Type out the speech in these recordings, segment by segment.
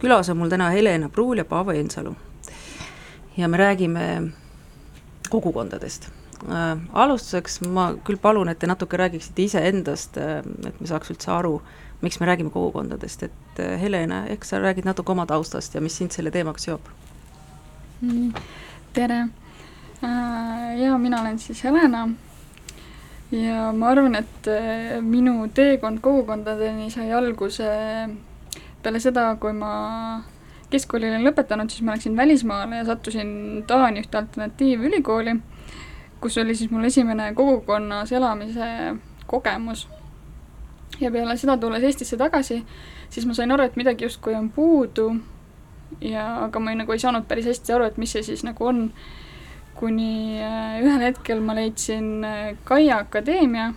külas on mul täna Helena Pruul ja Paavo Ensalu. ja me räägime kogukondadest äh,. alustuseks ma küll palun, et te natuke räägiksite iseendast äh,, et me saaks üldse aru, miks me räägime kogukondadest, et äh, Helena, ehk sa räägid natuke oma taustast ja mis sind selle teemaga seob mm,? tere äh,, jaa, mina olen siis Helena ja ma arvan, et äh, minu teekond kogukondadeni sai alguse peale seda, kui ma keskkooli olin lõpetanud, siis ma läksin välismaale ja sattusin Taani ühte alternatiivülikooli, kus oli siis mul esimene kogukonnas elamise kogemus. ja peale seda, tulles Eestisse tagasi, siis ma sain aru, et midagi justkui on puudu ja aga ma ei, nagu ei saanud päris hästi aru, et mis see siis nagu on, kuni äh, ühel hetkel ma leidsin äh, Kaia Akadeemia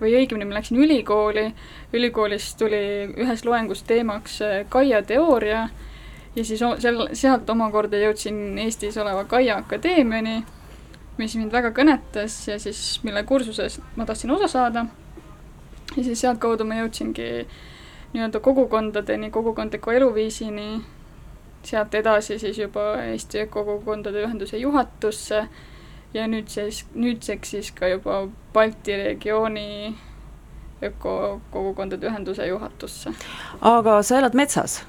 või õigemini ma läksin ülikooli, ülikoolis tuli ühes loengus teemaks Kaia äh, teooria. Ja siis seal, sealt omakorda jõudsin Eestis oleva Kaia Akadeemiani, mis mind väga kõnetas ja siis mille kursuses ma tahtsin osa saada. ja siis sealtkaudu ma jõudsingi nii-öelda kogukondadeni, kogukondliku eluviisini, sealt edasi siis juba Eesti Kogukondade Ühenduse juhatusse ja nüüd siis, nüüdseks siis ka juba Balti regiooni ökokogukondade ühenduse juhatusse. aga sa elad metsas?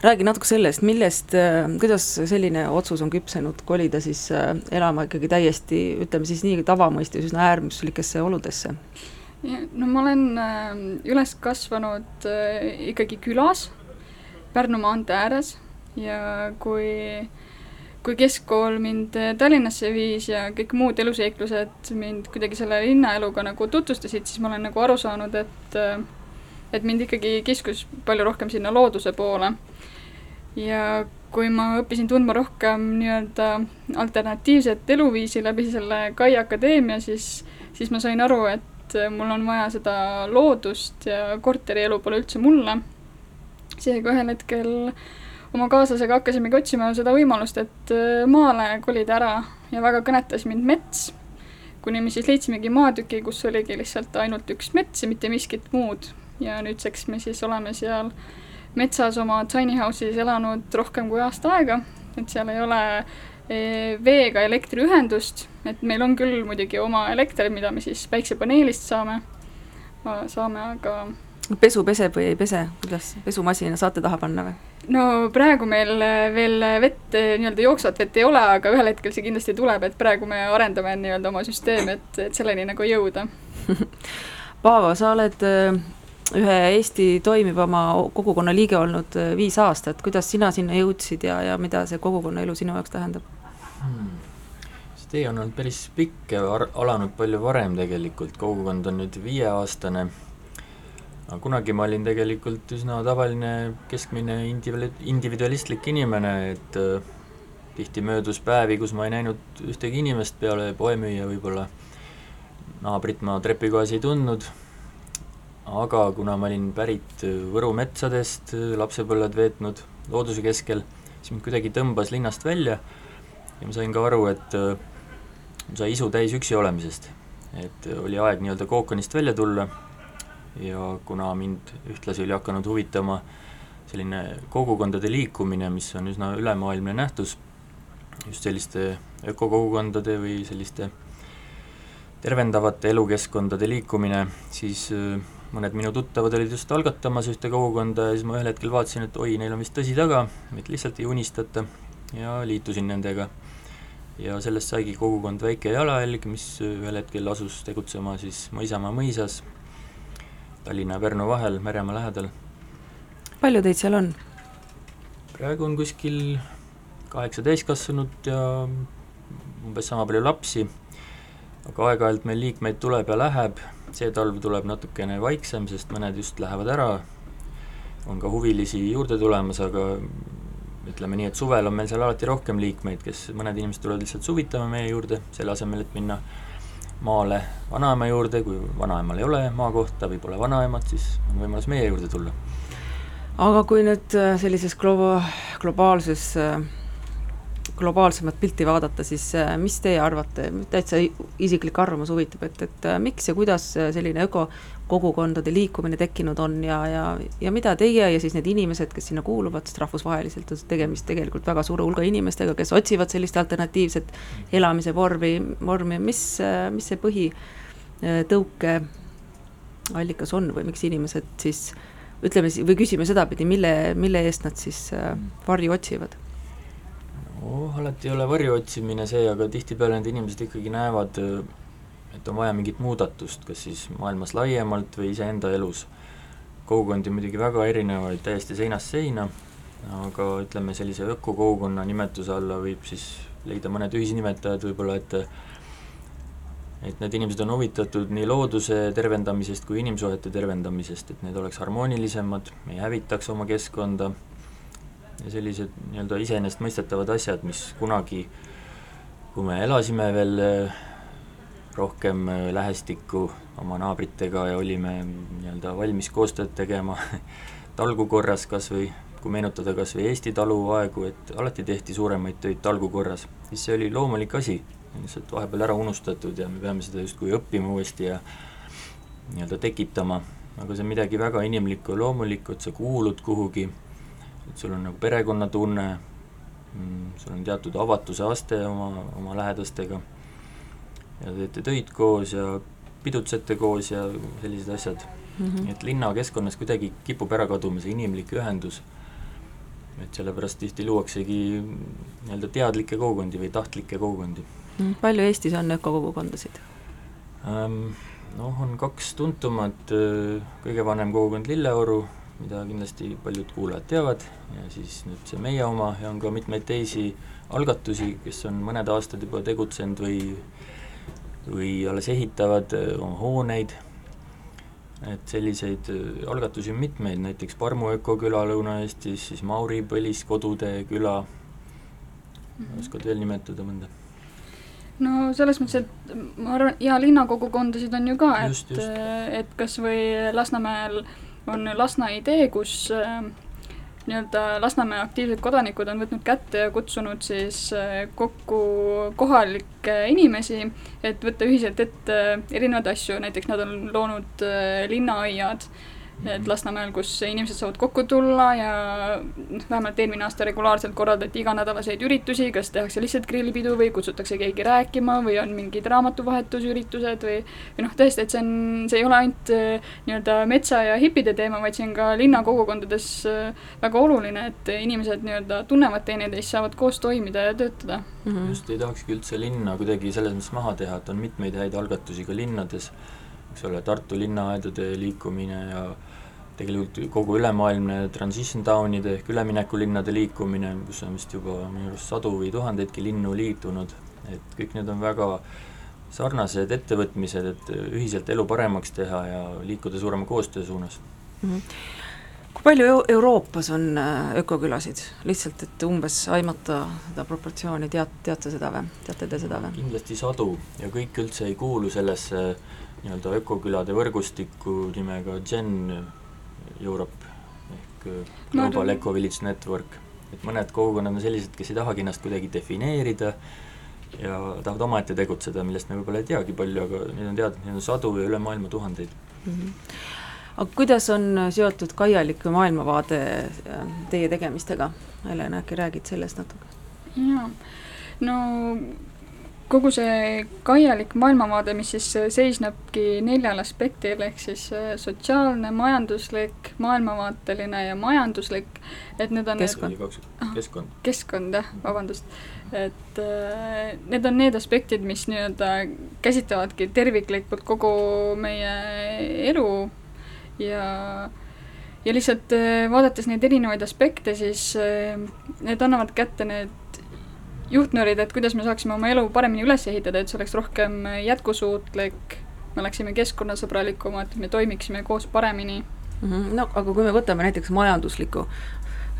räägi natuke sellest, millest, äh, kuidas selline otsus on küpsenud kolida siis äh, elama ikkagi täiesti, ütleme siis nii tavamõistes üsna äärmuslikesse oludesse? no ma olen äh, üles kasvanud ikkagi külas Pärnu maantee ääres ja kui kui keskkool mind äh, Tallinnasse viis ja kõik muud eluseiklused mind kuidagi selle linnaeluga nagu tutvustasid, siis ma olen nagu aru saanud, et äh, et mind ikkagi kiskus palju rohkem sinna looduse poole. ja kui ma õppisin tundma rohkem nii-öelda alternatiivset eluviisi läbi selle Kai Akadeemia, siis, siis ma sain aru, et äh, mul on vaja seda loodust ja korterielu pole üldse mulle. seega ühel hetkel äh, oma kaaslasega hakkasimegi otsima seda võimalust, et äh, maale kolida ära ja väga kõnetas mind mets, kuni me siis leidsimegi maatüki, kus oligi lihtsalt ainult üks mets ja mitte miskit muud. ja nüüdseks me siis oleme seal metsas oma tiny house'is elanud rohkem kui aasta aega, et seal ei ole e, veega elektriühendust, et meil on küll muidugi oma elekter, mida me siis päiksepaneelist saame, saame, aga pesu peseb või ei pese, kuidas pesumasina saate taha panna või? no praegu meil veel vett, nii-öelda jooksvat vett ei ole, aga ühel hetkel see kindlasti tuleb, et praegu me arendame nii-öelda oma süsteemi, et, et selleni nagu jõuda Paavo, sa oled äh, ühe Eesti toimivama kogukonna liige olnud äh, viis aastat, kuidas sina sinna jõudsid ja, ja mida see kogukonna elu sinu jaoks tähendab hmm.? see tee on olnud päris pikk ja alanud palju varem tegelikult, kogukond on nüüd viieaastane aga kunagi ma olin tegelikult üsna tavaline keskmine individu-, individualistlik inimene, et äh, tihti möödus päevi, kus ma ei näinud ühtegi inimest peale poemüüja võib-olla, naabrit ma trepikojas ei tundnud, aga kuna ma olin pärit Võru metsadest, lapsepõlved veetnud looduse keskel, siis mind kuidagi tõmbas linnast välja ja ma sain ka aru, et äh, mul sai isu täis üksi olemisest. et oli aeg nii-öelda kookonist välja tulla ja kuna mind ühtlasi oli hakanud huvitama selline kogukondade liikumine, mis on üsna ülemaailmne nähtus, just selliste ökokogukondade või selliste tervendavate elukeskkondade liikumine, siis äh, mõned minu tuttavad olid just algatamas ühte kogukonda ja siis ma ühel hetkel vaatasin, et oi, neil on vist tõsi taga, et lihtsalt ei unistata ja liitusin nendega. ja sellest saigi kogukond Väike Jalajälg, mis ühel hetkel asus tegutsema siis Mõisamaa mõisas Tallinna ja Pärnu vahel, Meremaa lähedal. palju teid seal on? praegu on kuskil kaheksa täiskasvanut ja umbes sama palju lapsi, aga aeg-ajalt meil liikmeid tuleb ja läheb, see talv tuleb natukene vaiksem, sest mõned just lähevad ära, on ka huvilisi juurde tulemas, aga ütleme nii, et suvel on meil seal alati rohkem liikmeid, kes, mõned inimesed tulevad lihtsalt suvitama meie juurde, selle asemel, et minna maale vanaema juurde, kui vanaemal ei ole maakohta või pole vanaemat, siis on võimalus meie juurde tulla. aga kui nüüd äh, sellises globa-, globaalses äh, globaalsemat pilti vaadata, siis äh, mis teie arvate, täitsa isiklik arvamus huvitab, et, et miks ja kuidas selline ökokogukondade liikumine tekkinud on ja, ja, ja mida teie ja siis need inimesed, kes sinna kuuluvad, sest rahvusvaheliselt on tegemist tegelikult väga suure hulga inimestega, kes otsivad sellist alternatiivset elamise vormi, vormi, mis, mis see põhitõuke allikas on või miks inimesed siis ütleme või küsime sedapidi, mille, mille eest nad siis varju otsivad? Oh, alati ei ole varju otsimine see, aga tihtipeale need inimesed ikkagi näevad, et on vaja mingit muudatust, kas siis maailmas laiemalt või iseenda elus. kogukondi on muidugi väga erinevaid, täiesti seinast seina, aga ütleme, sellise ökokogukonna nimetuse alla võib siis leida mõned ühisnimetajad võib-olla, et et need inimesed on huvitatud nii looduse tervendamisest kui inimsuhete tervendamisest, et need oleks harmoonilisemad, ei hävitaks oma keskkonda ja sellised nii-öelda iseenesestmõistetavad asjad, mis kunagi, kui me elasime veel rohkem äh, lähestikku oma naabritega ja olime nii-öelda valmis koostööd tegema talgu korras kas või, kui meenutada kas või Eesti taluaegu, et alati tehti suuremaid töid talgu korras, siis see oli loomulik asi, lihtsalt vahepeal ära unustatud ja me peame seda justkui õppima uuesti ja nii-öelda tekitama, aga see on midagi väga inimlikku ja loomulikku, et sa kuulud kuhugi et sul on nagu perekonnatunne, mm, sul on teatud avatuse aste oma, oma lähedastega ja teete töid koos ja pidutsete koos ja sellised asjad mm. -hmm. et linnakeskkonnas kuidagi kipub ära kaduma see inimlik ühendus, et sellepärast tihti luuaksegi nii-öelda teadlikke kogukondi või tahtlikke kogukondi mm,. palju Eestis on ökokogukondasid ähm,? Noh, on kaks tuntumat, kõige vanem kogukond Lilleoru, mida kindlasti paljud kuulajad teavad, ja siis nüüd see meie oma ja on ka mitmeid teisi algatusi, kes on mõned aastad juba tegutsenud või või alles ehitavad äh, oma hooneid, et selliseid äh, algatusi on mitmeid, näiteks Parmu ökoküla Lõuna-Eestis, siis Mauri Põliskodude küla mm, -hmm. oskad veel nimetada mõnda? no selles mõttes, et ma arvan, ja linnakogukondasid on ju ka, et, et kas või Lasnamäel äh, on Lasna idee, kus äh, nii-öelda Lasnamäe aktiivsed kodanikud on võtnud kätte ja kutsunud siis äh, kokku kohalikke inimesi, et võtta ühiselt ette erinevaid asju, näiteks nad on loonud äh, linnaaiad et Lasnamäel, kus inimesed saavad kokku tulla ja noh, vähemalt eelmine aasta regulaarselt korraldati iganädalaseid üritusi, kas tehakse lihtsalt grillipidu või kutsutakse keegi rääkima või on mingid raamatuvahetusüritused või või noh, tõesti, et see on, see ei ole ainult äh, nii-öelda metsa ja hipide teema, vaid see on ka linnakogukondades äh, väga oluline, et inimesed nii-öelda tunnevad teineteist, saavad koos toimida ja töötada mm. -hmm. just, ei tahakski üldse linna kuidagi selles mõttes maha teha, et on mitmeid häid algatusi ka linnades, eks ole, Tartu linnaaedade liikumine ja tegelikult kogu ülemaailmne transition town'ide ehk üleminekulinnade liikumine, kus on vist juba minu arust sadu või tuhandeidki linnu liitunud, et kõik need on väga sarnased ettevõtmised, et ühiselt elu paremaks teha ja liikuda suurema koostöö suunas mm. -hmm. kui palju Euroopas on äh, ökokülasid, lihtsalt et umbes aimata seda proportsiooni, tead, teate seda või, teate te seda või? kindlasti sadu ja kõik üldse ei kuulu sellesse nii-öelda ökokülade võrgustikku nimega Gen Europe ehk äh, Global no, Eco Village Network, et mõned kogukonnad on sellised, kes ei tahagi ennast kuidagi defineerida ja tahavad omaette tegutseda, millest me võib-olla ei teagi palju, aga neid on teada, neid on sadu ja üle maailma tuhandeid mm. -hmm. aga kuidas on seotud kaialik maailmavaade äh, teie tegemistega? Helena, äkki räägid sellest natuke? jaa, no kogu see kaialik maailmavaade, mis siis äh, seisnebki neljal aspektil, ehk siis äh, sotsiaalne, majanduslik, maailmavaateline ja majanduslik, et need on keskkond, keskkond. keskkond, jah, vabandust. et äh, need on need aspektid, mis nii-öelda käsitlevadki terviklikult kogu meie elu ja ja lihtsalt vaadates neid erinevaid aspekte, siis need annavad kätte need juhtnöörid, et kuidas me saaksime oma elu paremini üles ehitada, et see oleks rohkem jätkusuutlik, me oleksime keskkonnasõbralikumad, me toimiksime koos paremini mm. -hmm. no aga kui me võtame näiteks majandusliku,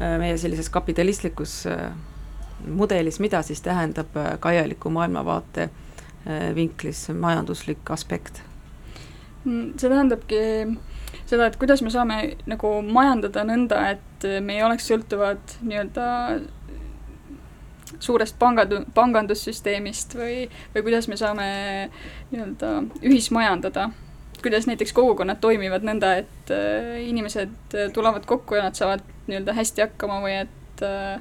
äh, meie sellises kapitalistlikus äh, mudelis, mida siis tähendab äh, kaialiku maailmavaate vinklis majanduslik aspekt? Mm, see tähendabki seda, et kuidas me saame nagu majandada nõnda, et me ei oleks sõltuvad nii-öelda suurest pangad-, pangandussüsteemist või, või kuidas me saame nii-öelda ühismajandada kuidas näiteks kogukonnad toimivad nõnda, et äh, inimesed tulevad kokku ja nad saavad nii-öelda hästi hakkama või et äh,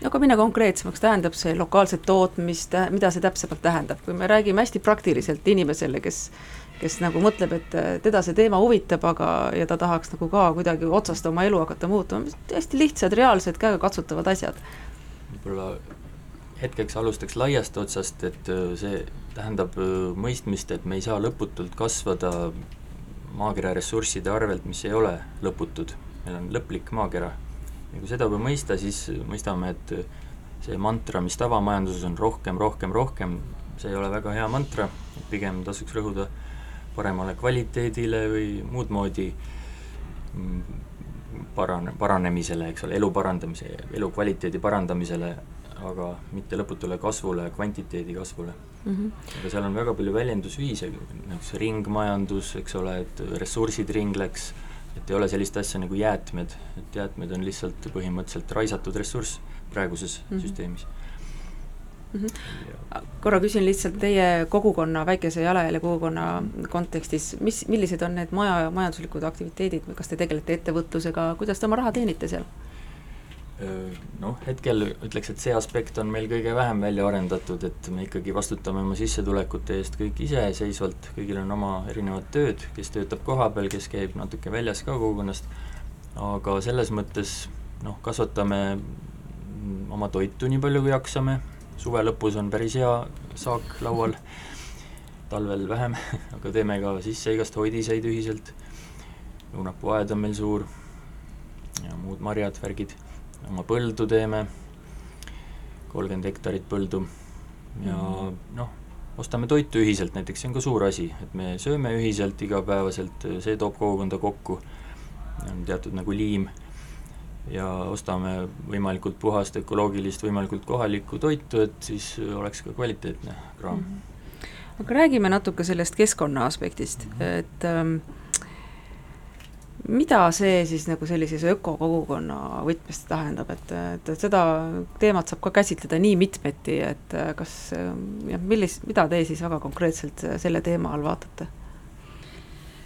no aga mine konkreetsemaks, tähendab see lokaalset tootmist, mida see täpsemalt tähendab, kui me räägime hästi praktiliselt inimesele, kes kes nagu mõtleb, et teda see teema huvitab, aga, ja ta tahaks nagu ka kuidagi otsast oma elu hakata muutma, hästi lihtsad, reaalsed, käegakatsutavad asjad. võib-olla hetkeks alustaks laiast otsast, et see tähendab mõistmist, et me ei saa lõputult kasvada maakera ressursside arvelt, mis ei ole lõputud. meil on lõplik maakera. Ja kui seda juba mõista, siis mõistame, et see mantra, mis tavamajanduses on rohkem, rohkem, rohkem, see ei ole väga hea mantra, pigem tasuks rõhuda paremale kvaliteedile või muud moodi mm, parane, paranemisele, eks ole, elu parandamise, elukvaliteedi parandamisele, aga mitte lõputule kasvule, kvantiteedi kasvule mm. -hmm. aga seal on väga palju väljendusviise, näiteks ringmajandus, eks ole, et ressursid ringleks et ei ole sellist asja nagu jäätmed, et jäätmed on lihtsalt põhimõtteliselt raisatud ressurss praeguses mm -hmm. süsteemis mm. -hmm. korra küsin lihtsalt teie kogukonna, väikese jalajälje kogukonna kontekstis, mis, millised on need maja, majanduslikud aktiviteedid kas te tegelete ettevõtlusega, kuidas te oma raha teenite seal? Noh, hetkel ütleks, et see aspekt on meil kõige vähem välja arendatud, et me ikkagi vastutame oma sissetulekute eest kõik iseseisvalt, kõigil on oma erinevad tööd, kes töötab kohapeal, kes käib natuke väljas ka kogukonnast, aga selles mõttes noh, kasvatame oma toitu nii palju, kui jaksame, suve lõpus on päris hea saak laual, talvel vähem, aga teeme ka sisse igast hoidiseid ühiselt, õunapuuaed on meil suur ja muud marjad, värgid oma põldu teeme, kolmkümmend hektarit põldu ja mm. noh, ostame toitu ühiselt, näiteks see on ka suur asi, et me sööme ühiselt igapäevaselt, see toob kogukonda kokku, on teatud nagu liim, ja ostame võimalikult puhast, ökoloogilist, võimalikult kohalikku toitu, et siis oleks ka kvaliteetne kraam mm. -hmm. aga räägime natuke sellest keskkonna aspektist mm, -hmm. et ähm, mida see siis nagu sellises ökokogukonna võtmes tähendab, et, et, et seda teemat saab ka käsitleda nii mitmeti, et kas jah, millist, mida te siis väga konkreetselt selle teema all vaatate?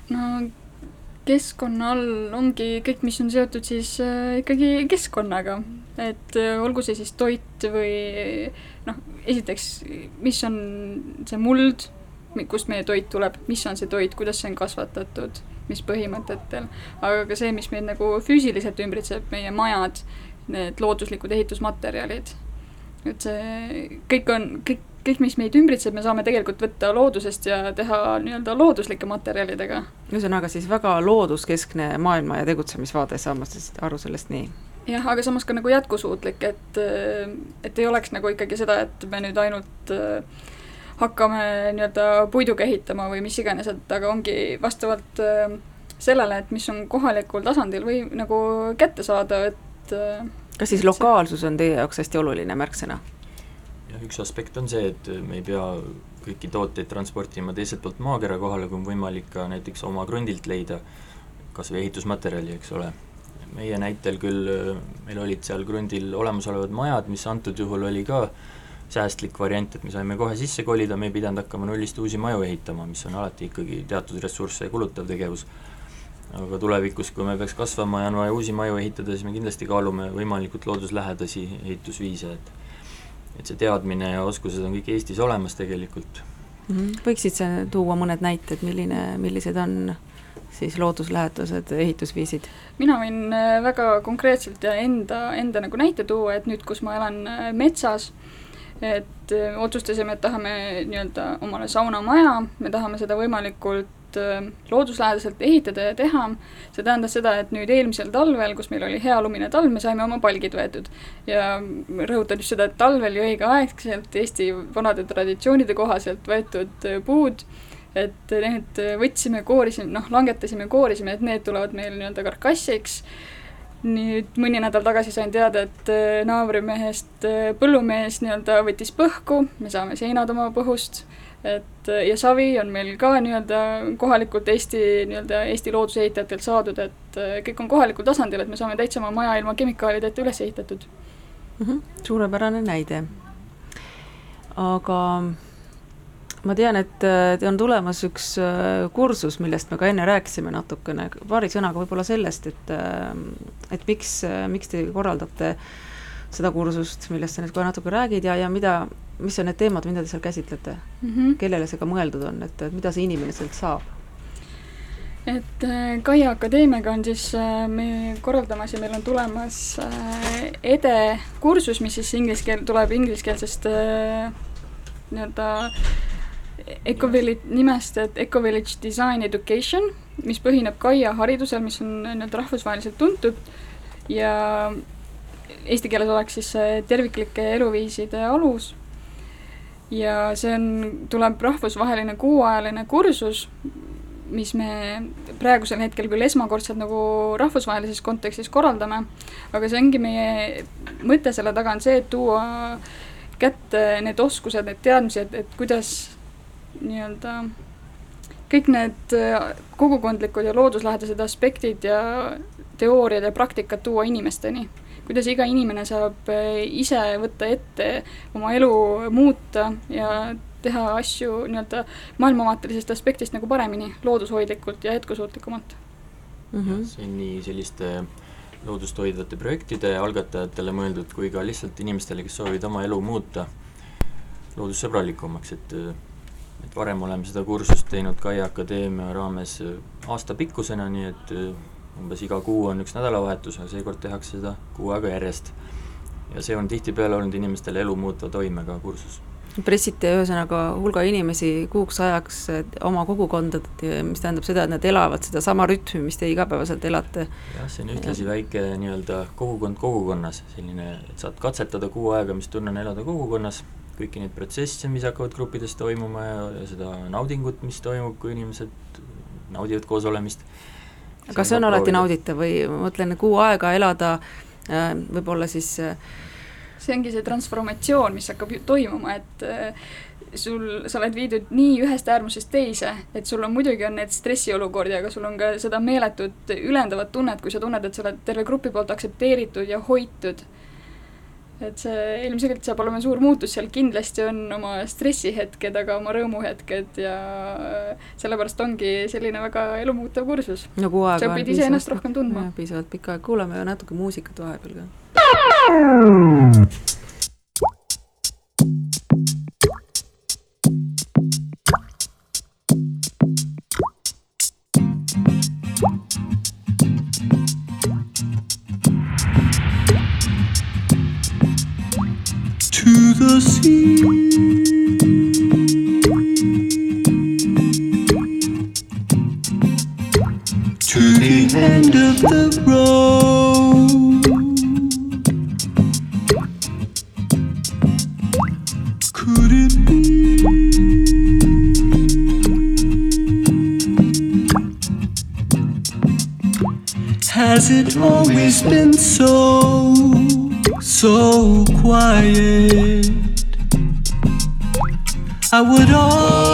no keskkonna all ongi kõik, mis on seotud siis äh, ikkagi keskkonnaga, et äh, olgu see siis toit või noh, esiteks, mis on see muld, kust meie toit tuleb, mis on see toit, kuidas see on kasvatatud mis põhimõtetel, aga ka see, mis meid nagu füüsiliselt ümbritseb, meie majad, need looduslikud ehitusmaterjalid. et see kõik on, kõik, kõik, mis meid ümbritseb, me saame tegelikult võtta loodusest ja teha nii-öelda looduslike materjalidega. ühesõnaga siis väga looduskeskne maailma ja tegutsemisvaade, saan ma siis aru sellest nii? jah, aga samas ka nagu jätkusuutlik, et, et ei oleks nagu ikkagi seda, et me nüüd ainult äh, hakkame nii-öelda puiduga ehitama või mis iganes, et aga ongi vastavalt äh, sellele, et mis on kohalikul tasandil või nagu kättesaadav, et äh, kas siis lokaalsus on teie jaoks hästi oluline märksõna? jah, üks aspekt on see, et me ei pea kõiki tooteid transportima teiselt poolt maakera kohale, kui on võimalik ka näiteks oma krundilt leida kas või ehitusmaterjali, eks ole. meie näitel küll, meil olid seal krundil olemasolevad majad, mis antud juhul oli ka äh, säästlik variant, et me saime kohe sisse kolida, me ei pidanud hakkama nullist uusi maju ehitama, mis on alati ikkagi teatud ressursse kulutav tegevus. aga tulevikus, kui me peaks kasvama ja on vaja uusi maju ehitada, siis me kindlasti kaalume võimalikult looduslähedasi ehitusviise, et et see teadmine ja oskused on kõik Eestis olemas tegelikult mm. -hmm. võiksid sa tuua mõned näited, milline, millised on siis looduslähedased ehitusviisid? mina võin äh, väga konkreetselt ja enda, enda nagu näite tuua, et nüüd, kus ma elan äh, metsas, et äh, otsustasime, et tahame nii-öelda omale saunamaja, me tahame seda võimalikult äh, looduslähedaselt ehitada ja teha, see tähendas seda, et nüüd eelmisel talvel, kus meil oli hea lumine talv, me saime oma palgid võetud. ja rõhutan just seda, et talvel ju õigeaegselt Eesti vanade traditsioonide kohaselt võetud äh, puud, et need võtsime, koorisime, noh, langetasime, koorisime, et need tulevad meil nii-öelda karkassiks nüüd mõni nädal tagasi sain teada, et äh, naabrimehest äh, põllumees nii-öelda võttis põhku, me saame seinad oma põhust, et äh, ja savi on meil ka nii-öelda kohalikult Eesti, nii-öelda Eesti loodusehitajatelt saadud, et kõik on kohalikul tasandil, et me saame täitsa oma maja ilma kemikaalideta üles ehitatud mm. -hmm. suurepärane näide. aga ma tean, et äh, on tulemas üks äh, kursus, millest me ka enne rääkisime natukene, paari sõnaga võib-olla sellest, et äh, et miks, miks te korraldate seda kursust, millest sa nüüd kohe natuke räägid ja, ja mida, mis on need teemad, mida te seal käsitlete mm? -hmm. kellele see ka mõeldud on, et, et mida see inimene sealt saab? et Kaia Akadeemiaga on siis, me korraldamas ja meil on tulemas EDE kursus, mis siis inglise keel, tuleb ingliskeelsest nii-öelda Ecovillage, nimest, et Ecovillage Design Education, mis põhineb Kaia haridusel, mis on nii-öelda rahvusvaheliselt tuntud ja eesti keeles oleks siis terviklike eluviiside alus. ja see on, tuleb rahvusvaheline kuuajaline kursus, mis me praegusel hetkel küll esmakordselt nagu rahvusvahelises kontekstis korraldame, aga see ongi meie mõte selle taga on see, et tuua kätte need oskused, need teadmised, et kuidas nii-öelda kõik need äh, kogukondlikud ja looduslähedased aspektid ja teooriad ja praktikad tuua inimesteni. kuidas iga inimene saab äh, ise võtta ette oma elu muuta ja teha asju nii-öelda maailmavaatelisest aspektist nagu paremini, loodushoidlikult ja jätkusuutlikumalt mm. -hmm. see on nii selliste loodust hoidvate projektide algatajatele mõeldud kui ka lihtsalt inimestele, kes soovivad oma elu muuta loodussõbralikumaks, et et varem oleme seda kursust teinud Kaia Akadeemia raames äh, aastapikkusena, nii et äh, umbes iga kuu on üks nädalavahetus, aga seekord tehakse seda kuu aega järjest. ja see on tihtipeale olnud inimestele elu muutva toimega kursus pressite ühesõnaga hulga inimesi kuuks ajaks oma kogukonda, mis tähendab seda, et nad elavad sedasama rütmi, mis te igapäevaselt elate. jah, see on ühtlasi ja. väike nii-öelda kogukond kogukonnas, selline, et saad katsetada kuu aega, mis tunne on elada kogukonnas kõiki neid protsesse, mis hakkavad gruppides toimuma ja, ja seda naudingut, mis toimub, kui inimesed naudivad koos olemist. kas see on alati nauditav või ma mõtlen, kuu aega elada äh, võib-olla siis äh, see ongi see transformatsioon, mis hakkab toimuma, et äh, sul, sa oled viidud nii ühest äärmusest teise, et sul on muidugi on need stressiolukordi, aga sul on ka seda meeletut ülendavat tunnet, kui sa tunned, et sa oled terve grupi poolt aktsepteeritud ja hoitud et see ilmselgelt saab olema suur muutus, seal kindlasti on oma stressihetked, aga oma rõõmuhetked ja sellepärast ongi selline väga elumuutev kursus no,. sa õpid iseennast rohkem tundma. piisavalt pikka aega, kuulame natuke muusikat vahepeal ka. The sea. To the end of the road. Could it be? Has it always been so, so quiet? I would always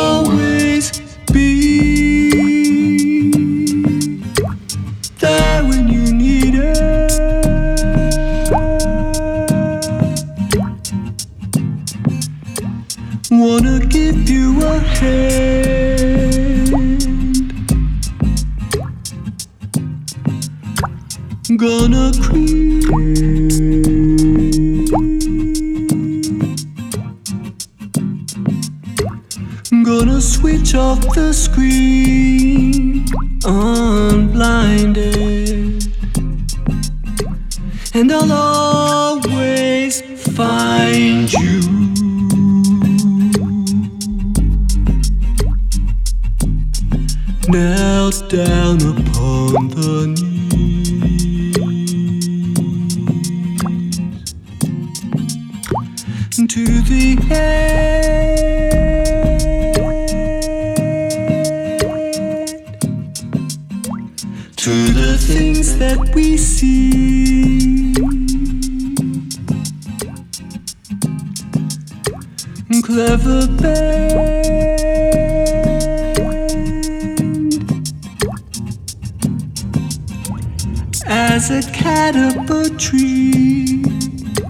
as a cat up a tree,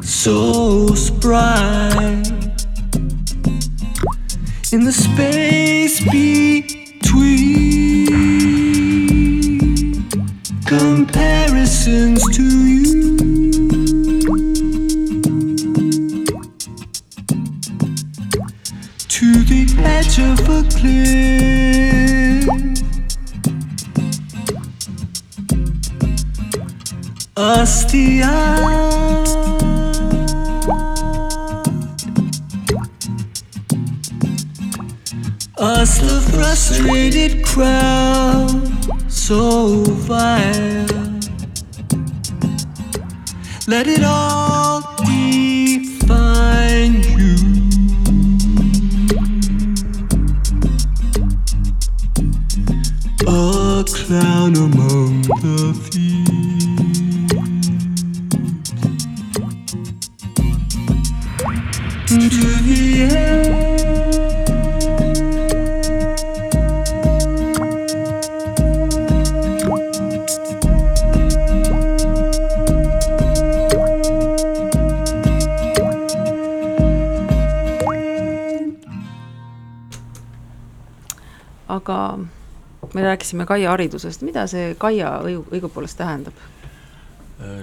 so spry. in the space between comparisons to you. To the edge of a cliff. Us the. Us the frustrated crowd, so vile. Let it all rääkisime Kaia haridusest, mida see Kaia õigu, õigupoolest tähendab?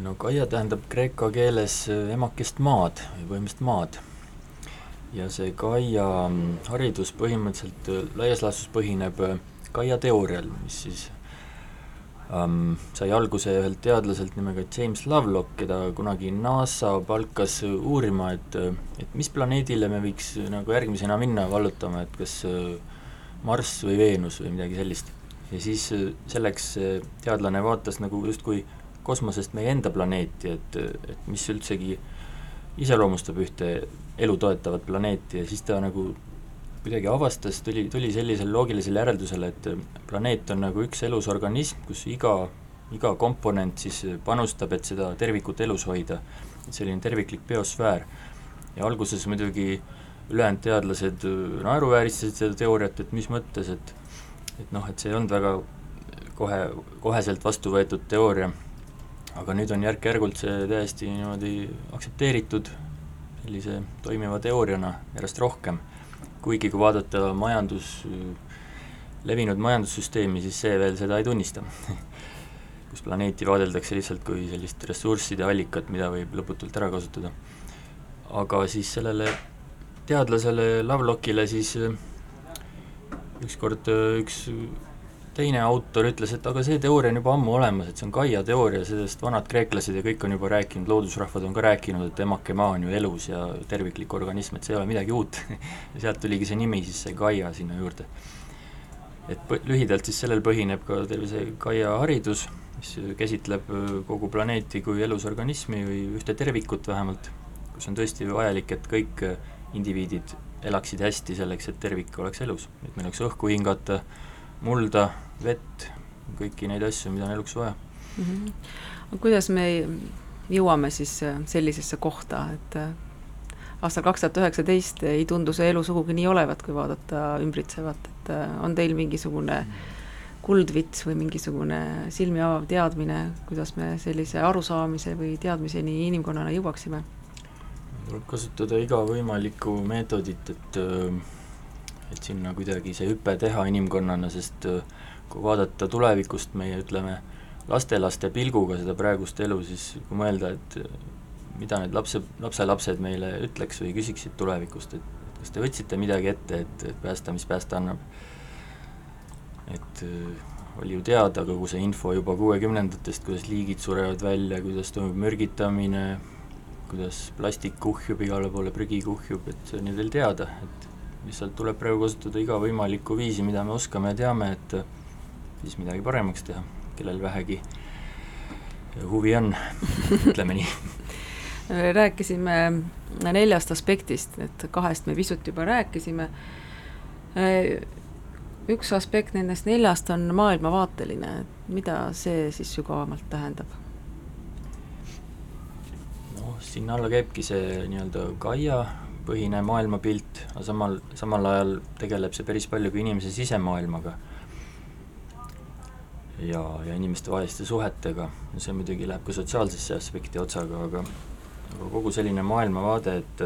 no Kaia tähendab kreeka keeles emakest maad või põhimõtteliselt maad. ja see Kaia mm, haridus põhimõtteliselt äh, laias laastus põhineb äh, Kaia teoorial, mis siis um, sai alguse ühelt teadlaselt nimega James Lovelock, keda kunagi NASA palkas uurima, et, et mis planeedile me võiks nagu järgmisena minna vallutama, et kas äh, Marss või Veenus või midagi sellist. Ja siis selleks teadlane vaatas nagu justkui kosmosest meie enda planeeti, et, et mis üldsegi iseloomustab ühte elu toetavat planeeti ja siis ta nagu kuidagi avastas, tuli, tuli sellisele loogilisele järeldusele, et planeet on nagu üks elus organism, kus iga, iga komponent siis panustab, et seda tervikut elus hoida. selline terviklik biosfäär. ja alguses muidugi ülejäänud teadlased naeruvääristasid seda teooriat, et mis mõttes, et et noh, et see ei olnud väga kohe, koheselt vastu võetud teooria, aga nüüd on järk-järgult see täiesti niimoodi aktsepteeritud sellise toimiva teooriana järjest rohkem. kuigi kui vaadata majandus, levinud majandussüsteemi, siis see veel seda ei tunnista kus planeeti vaadeldakse lihtsalt kui sellist ressursside allikat, mida võib lõputult ära kasutada. aga siis sellele teadlasele Lovelockile siis ükskord üks teine autor ütles, et aga see teooria on juba ammu olemas, et see on Gaia teooria, sellest vanad kreeklased ja kõik on juba rääkinud, loodusrahvad on ka rääkinud, et emake maa on ju elus ja terviklik organism, et see ei ole midagi uut ja sealt tuligi see nimi siis, see Gaia sinna juurde. et lühidalt siis sellel põhineb ka terve see Gaia haridus, mis käsitleb kogu planeeti kui elus organismi või ühte tervikut vähemalt, kus on tõesti vajalik, et kõik indiviidid elaksid hästi selleks, et tervik oleks elus, et meil oleks õhku hingata, mulda, vett, kõiki neid asju, mida on eluks vaja mm. -hmm. kuidas me jõuame siis sellisesse kohta, et aastal kaks tuhat üheksateist ei tundu see elu sugugi nii olevat, kui vaadata ümbritsevat, et on teil mingisugune kuldvits või mingisugune silmi avav teadmine, kuidas me sellise arusaamise või teadmiseni inimkonnana jõuaksime? Tuleb kasutada iga võimalikku meetodit, et et sinna kuidagi see hüpe teha inimkonnana, sest kui vaadata tulevikust meie, ütleme, lastelaste pilguga seda praegust elu, siis kui mõelda, et mida need lapse, lapselapsed meile ütleks või küsiksid tulevikust, et kas te võtsite midagi ette, et, et päästa, mis päästa annab. et oli ju teada kogu see info juba kuuekümnendatest, kuidas liigid surevad välja, kuidas toimub mürgitamine, kuidas plastik kuhjub igale poole, prügi kuhjub, et see on ju teil teada, et lihtsalt tuleb praegu kasutada iga võimalikku viisi, mida me oskame ja teame, et siis midagi paremaks teha, kellel vähegi huvi on, ütleme nii rääkisime neljast aspektist, et kahest me pisut juba rääkisime. üks aspekt nendest neljast on maailmavaateline, mida see siis sügavamalt tähendab? Sinna alla käibki see nii-öelda Gaia põhine maailmapilt, aga samal, samal ajal tegeleb see päris palju ka inimese sisemaailmaga. ja, ja inimestevaheliste suhetega, see muidugi läheb ka sotsiaalsesse aspekti otsaga, aga aga kogu selline maailmavaade, et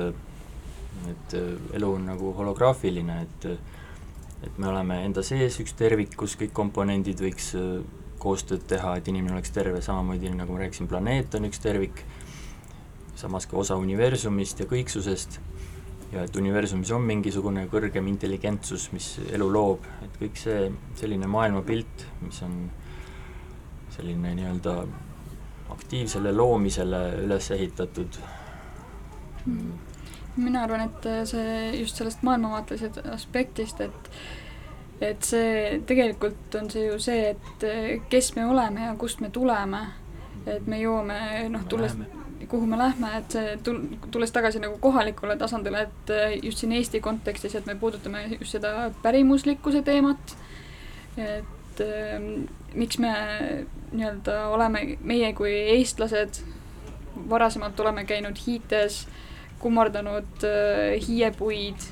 et elu on nagu holograafiline, et et me oleme enda sees üks tervik, kus kõik komponendid võiks koostööd teha, et inimene oleks terve, samamoodi nagu ma rääkisin, planeet on üks tervik, samas ka osa universumist ja kõiksusest, ja et universumis on mingisugune kõrgem intelligentsus, mis elu loob, et kõik see, selline maailmapilt, mis on selline nii-öelda aktiivsele loomisele üles ehitatud. Mm mina arvan, et see just sellest maailmavaatelisest aspektist, et et see tegelikult on see ju see, et kes me oleme ja kust me tuleme. et me jõuame noh, tulles, kuhu me lähme, et see tul-, tulles tagasi nagu kohalikule tasandile, et just siin Eesti kontekstis, et me puudutame just seda pärimuslikkuse teemat, et äh, miks me nii-öelda oleme, meie kui eestlased varasemalt oleme käinud hiites äh, kummardanud äh, hiiepuid,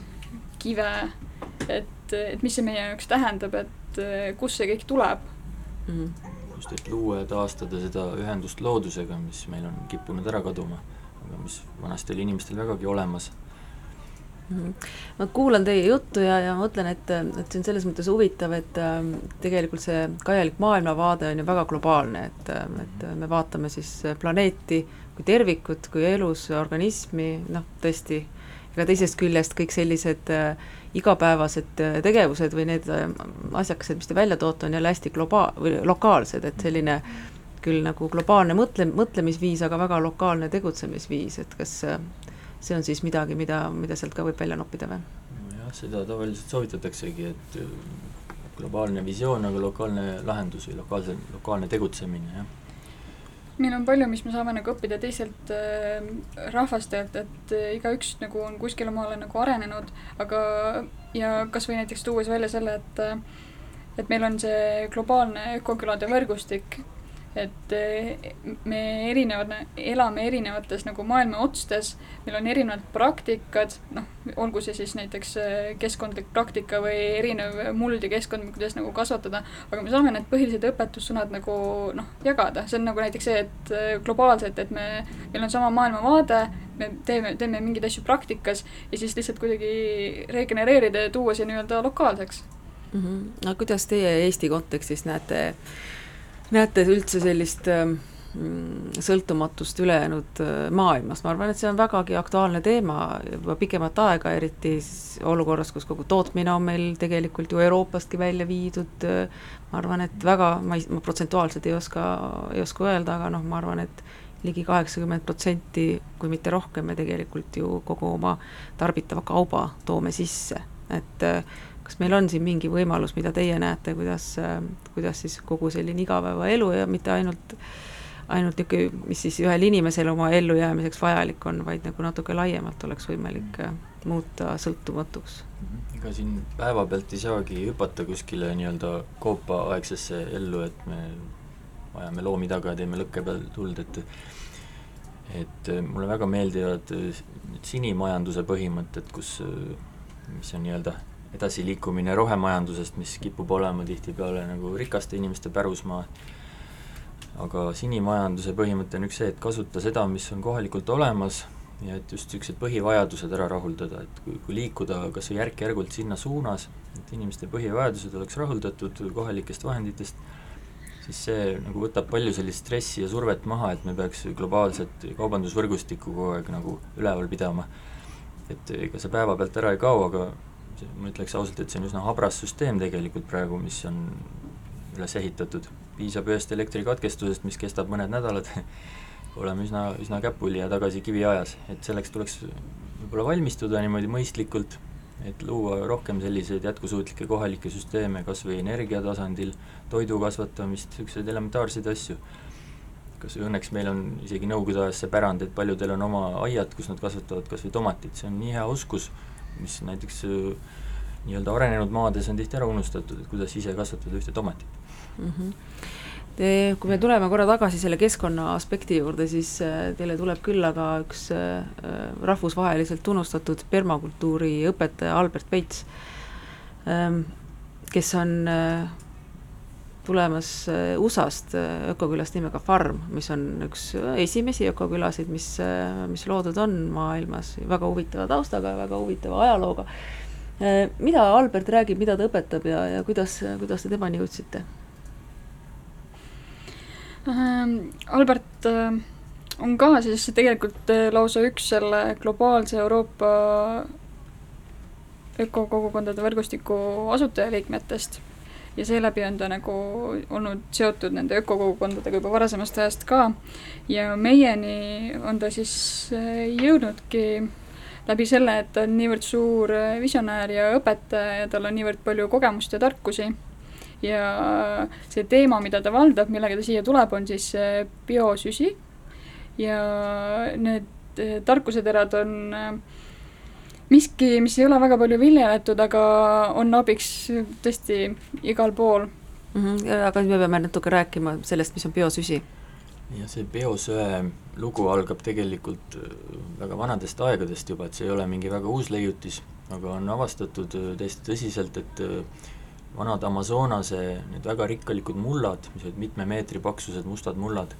kive, et, et mis see meie jaoks tähendab, et äh, kust see kõik tuleb mm. -hmm. Just, et luua ja taastada seda ühendust loodusega, mis meil on kippunud ära kaduma, aga mis vanasti oli inimestel vägagi olemas Mhm. ma kuulan teie juttu ja, ja mõtlen, et, et see on selles mõttes huvitav, et äh, tegelikult see kajalik maailmavaade on ju väga globaalne, et, et me vaatame siis planeeti kui tervikut, kui elus organismi, noh, tõesti, ega teisest küljest kõik sellised äh, igapäevased äh, tegevused või need äh, asjakesed, mis te välja toote, on jälle hästi globa- või lokaalsed, et selline küll nagu globaalne mõtle, mõtlemisviis, aga väga lokaalne tegutsemisviis, et kas äh, see on siis midagi, mida, mida sealt ka võib välja noppida või? jah, seda tavaliselt soovitataksegi, et globaalne visioon, aga lokaalne lahendus või lokaalse, lokaalne tegutsemine, jah meil on palju, mis me saame nagu õppida teiselt äh, rahvastelt, et äh, igaüks nagu on kuskile maale nagu arenenud, aga ja kas või näiteks tuues välja selle, et äh, et meil on see globaalne ökokülade võrgustik, et eh, me erinevad, elame erinevates nagu maailma otstes, meil on erinevad praktikad, noh, olgu see siis näiteks eh, keskkondlik praktika või erinev muld ja keskkond, kuidas nagu kasvatada, aga me saame need põhilised õpetussõnad nagu noh, jagada, see on nagu näiteks see, et eh, globaalselt, et me, meil on sama maailmavaade, me teeme, teeme mingeid asju praktikas ja siis lihtsalt kuidagi regenereerida ja tuua see nii-öelda lokaalseks mm. -hmm. no kuidas teie Eesti kontekstis näete näete üldse sellist ähm, sõltumatust ülejäänud äh, maailmas, ma arvan, et see on vägagi aktuaalne teema juba pikemat aega, eriti siis olukorras, kus kogu tootmine on meil tegelikult ju Euroopastki välja viidud, ma arvan, et väga, ma ei, ma protsentuaalselt ei oska, ei oska öelda, aga noh, ma arvan, et ligi kaheksakümmend protsenti, kui mitte rohkem, me tegelikult ju kogu oma tarbitava kauba toome sisse, et äh, kas meil on siin mingi võimalus, mida teie näete, kuidas, kuidas siis kogu selline igapäevaelu ja mitte ainult, ainult niisugune, mis siis ühel inimesel oma ellujäämiseks vajalik on, vaid nagu natuke laiemalt oleks võimalik äh, muuta sõltumatuks? ega siin päevapealt ei saagi hüpata kuskile nii-öelda koopaaegsesse ellu, et me ajame loomi taga ja teeme lõkke peal tuld, et et mulle väga meeldivad need sinimajanduse põhimõtted, kus, mis on nii-öelda edasiliikumine rohemajandusest, mis kipub olema tihtipeale nagu rikaste inimeste pärusmaa, aga sinimajanduse põhimõte on üks see, et kasuta seda, mis on kohalikult olemas ja et just niisugused põhivajadused ära rahuldada, et kui, kui liikuda kas või järk-järgult sinna suunas, et inimeste põhivajadused oleks rahuldatud kohalikest vahenditest, siis see nagu võtab palju sellist stressi ja survet maha, et me peaks globaalset kaubandusvõrgustikku kogu aeg nagu üleval pidama. et ega see päevapealt ära ei kao, aga ma ütleks ausalt, et see on üsna habras süsteem tegelikult praegu, mis on üles ehitatud, piisab ühest elektrikatkestusest, mis kestab mõned nädalad. Oleme üsna, üsna käpuli ja tagasi kiviajas, et selleks tuleks võib-olla valmistuda niimoodi mõistlikult, et luua rohkem selliseid jätkusuutlikke kohalikke süsteeme, kas või energia tasandil, toidu kasvatamist, niisuguseid elementaarseid asju. kas või õnneks meil on isegi nõukogude ajas see pärand, et paljudel on oma aiad, kus nad kasvatavad kas või tomatit, see on nii hea oskus mis näiteks äh, nii-öelda arenenud maades on tihti ära unustatud, et kuidas ise kasvatada ühte tomatit mm. -hmm. Te, kui me tuleme korra tagasi selle keskkonna aspekti juurde, siis äh, teile tuleb külla ka üks äh, rahvusvaheliselt tunnustatud permakultuuri õpetaja Albert Veits, ähm, kes on tulemas äh, USA-st äh, ökokülast nimega Farm, mis on üks äh, esimesi ökokülasid, mis, mis loodud on maailmas, väga huvitava taustaga ja väga huvitava ajalooga. mida Albert räägib, mida ta õpetab ja, ja kuidas, kuidas te temani jõudsite ähm,? Albert äh, on ka siis tegelikult lausa üks selle globaalse Euroopa ökokogukondade võrgustiku asutajaliikmetest ja seeläbi on ta nagu olnud seotud nende ökokogukondadega juba varasemast ajast ka ja meieni on ta siis äh, jõudnudki läbi selle, et ta on niivõrd suur äh, visionäär ja õpetaja ja tal on niivõrd palju kogemust ja tarkusi. ja see teema, mida ta valdab, millega ta siia tuleb, on siis äh, biosüsi ja need tarkuseterad on miski, mis ei ole väga palju viljeletud, aga on abiks tõesti igal pool mm. -hmm. aga me peame natuke rääkima sellest, mis on biosüsi. ja see biosöe lugu algab tegelikult äh, väga vanadest aegadest juba, et see ei ole mingi väga uus leiutis, aga on avastatud äh, täiesti tõsiselt, et äh, vanad Amazonase need väga rikkalikud mullad, mis olid mitme meetri paksused mustad mullad,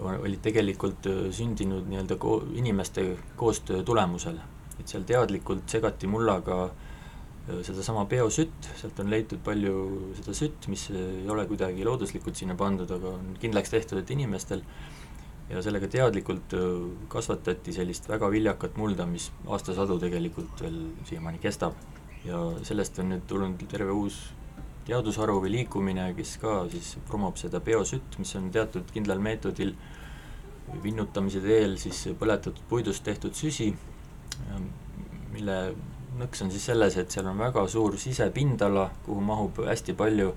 olid tegelikult sündinud nii-öelda ko-, inimeste koostöö tulemusel et seal teadlikult segati mullaga äh, sedasama biosütt, sealt on leitud palju seda sütt, mis ei ole kuidagi looduslikult sinna pandud, aga on kindlaks tehtud, et inimestel, ja sellega teadlikult äh, kasvatati sellist väga viljakat mulda, mis aastasadu tegelikult veel siiamaani kestab. ja sellest on nüüd tulnud terve uus teadusharu või liikumine, kes ka siis promob seda biosütt, mis on teatud kindlal meetodil vinnutamise teel siis põletatud puidust tehtud süsi, mille nõks on siis selles, et seal on väga suur sisepindala, kuhu mahub hästi palju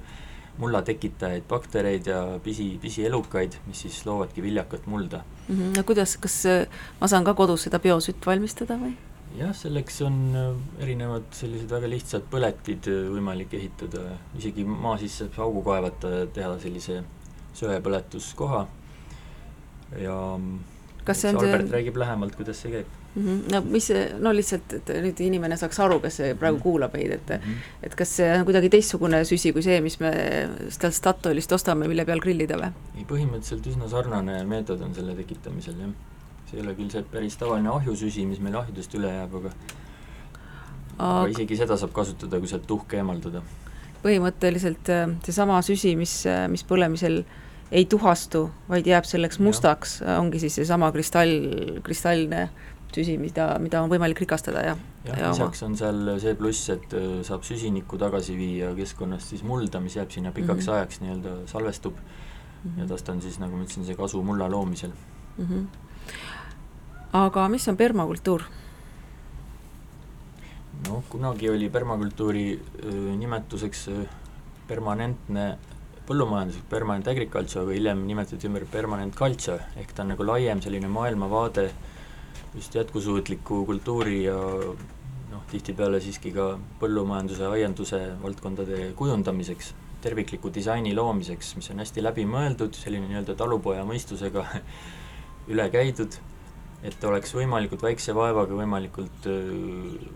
mulla tekitajaid, baktereid ja pisi, pisielukaid, mis siis loovadki viljakat mulda mm. -hmm. no kuidas, kas äh, ma saan ka kodus seda biosütt valmistada või? jah, selleks on äh, erinevad sellised väga lihtsad põletid äh, võimalik ehitada, isegi maa sisse saab augu kaevata, teha sellise söepõletuskoha ja kas see on Albert see... räägib lähemalt, kuidas see käib mm. -hmm. no mis no lihtsalt, et nüüd inimene saaks aru, kes praegu mhm. kuulab meid, et mm -hmm. et kas see on kuidagi teistsugune süsi kui see, mis me sealt Statoilist ostame, mille peal grillida või? ei, põhimõtteliselt üsna sarnane meetod on selle tekitamisel, jah. see ei ole küll see päris tavaline ahjusüsi, mis meil ahjudest üle jääb, aga aga, aga isegi seda saab kasutada, kui sealt tuhka eemaldada. põhimõtteliselt äh, seesama süsi, mis, äh, mis põlemisel ei tuhastu, vaid jääb selleks mustaks, ongi siis seesama kristall, kristallne süsi, mida, mida on võimalik rikastada ja jah ja, lisaks on seal see pluss, et äh, saab süsinikku tagasi viia keskkonnast siis mulda, mis jääb sinna pikaks mm -hmm. ajaks nii-öelda salvestub mm -hmm. ja tast on siis, nagu ma ütlesin, see kasu mulla loomisel mm. -hmm. aga mis on permakultuur? noh, kunagi oli permakultuuri äh, nimetuseks äh, permanentne põllumajanduslik permanent agriculture, aga hiljem nimetati ümber permanent culture, ehk ta on nagu laiem selline maailmavaade äh, just jätkusuutliku kultuuri ja noh, tihtipeale siiski ka põllumajanduse, aianduse valdkondade kujundamiseks, tervikliku disaini loomiseks, mis on hästi läbimõeldud, selline nii-öelda talupoja mõistusega üle käidud, et oleks võimalikult väikse vaevaga võimalikult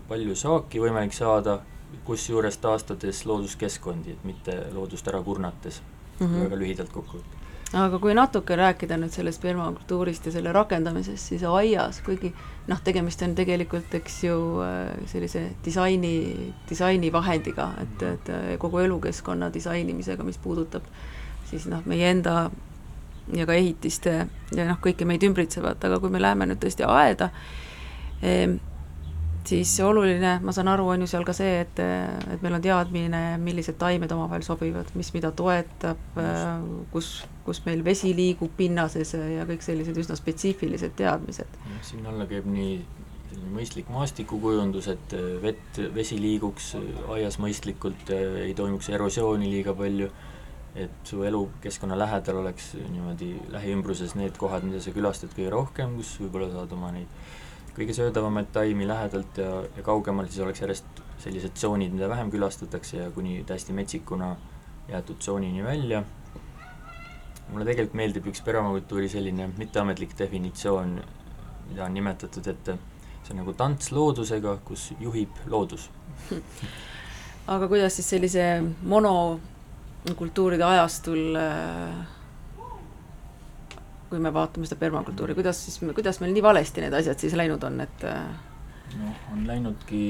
palju saaki võimalik saada, kusjuures taastades looduskeskkondi, et mitte loodust ära kurnates mm, -hmm. väga lühidalt kokku võtta aga kui natuke rääkida nüüd sellest permakultuurist ja selle rakendamisest, siis aias, kuigi noh, tegemist on tegelikult, eks ju, äh, sellise disaini, disainivahendiga, et, et äh, kogu elukeskkonna disainimisega, mis puudutab siis noh, meie enda ja ka ehitiste ja noh, kõike meid ümbritsevat, aga kui me läheme nüüd tõesti aeda eh,, siis oluline, ma saan aru, on ju seal ka see, et, et meil on teadmine, millised taimed omavahel sobivad, mis mida toetab, kus, kus meil vesi liigub pinnases ja kõik sellised üsna spetsiifilised teadmised. sinna alla käib nii selline mõistlik maastikukujundus, et vett, vesi liiguks aias mõistlikult, ei toimuks erosiooni liiga palju, et su elukeskkonna lähedal oleks niimoodi lähiümbruses need kohad, mida sa külastad kõige rohkem, kus võib-olla saad oma neid kõige söödavamaid taimi lähedalt ja, ja kaugemal siis oleks järjest sellised tsoonid, mida vähem külastatakse ja kuni täiesti metsikuna jäetud tsoonini välja. mulle tegelikult meeldib üks permakultuuri selline mitteametlik definitsioon, mida on nimetatud, et see on nagu tants loodusega, kus juhib loodus aga kuidas siis sellise mono kultuuride ajastul äh, kui me vaatame seda permakultuuri, kuidas siis, kuidas meil nii valesti need asjad siis läinud on, et äh, noh, on läinudki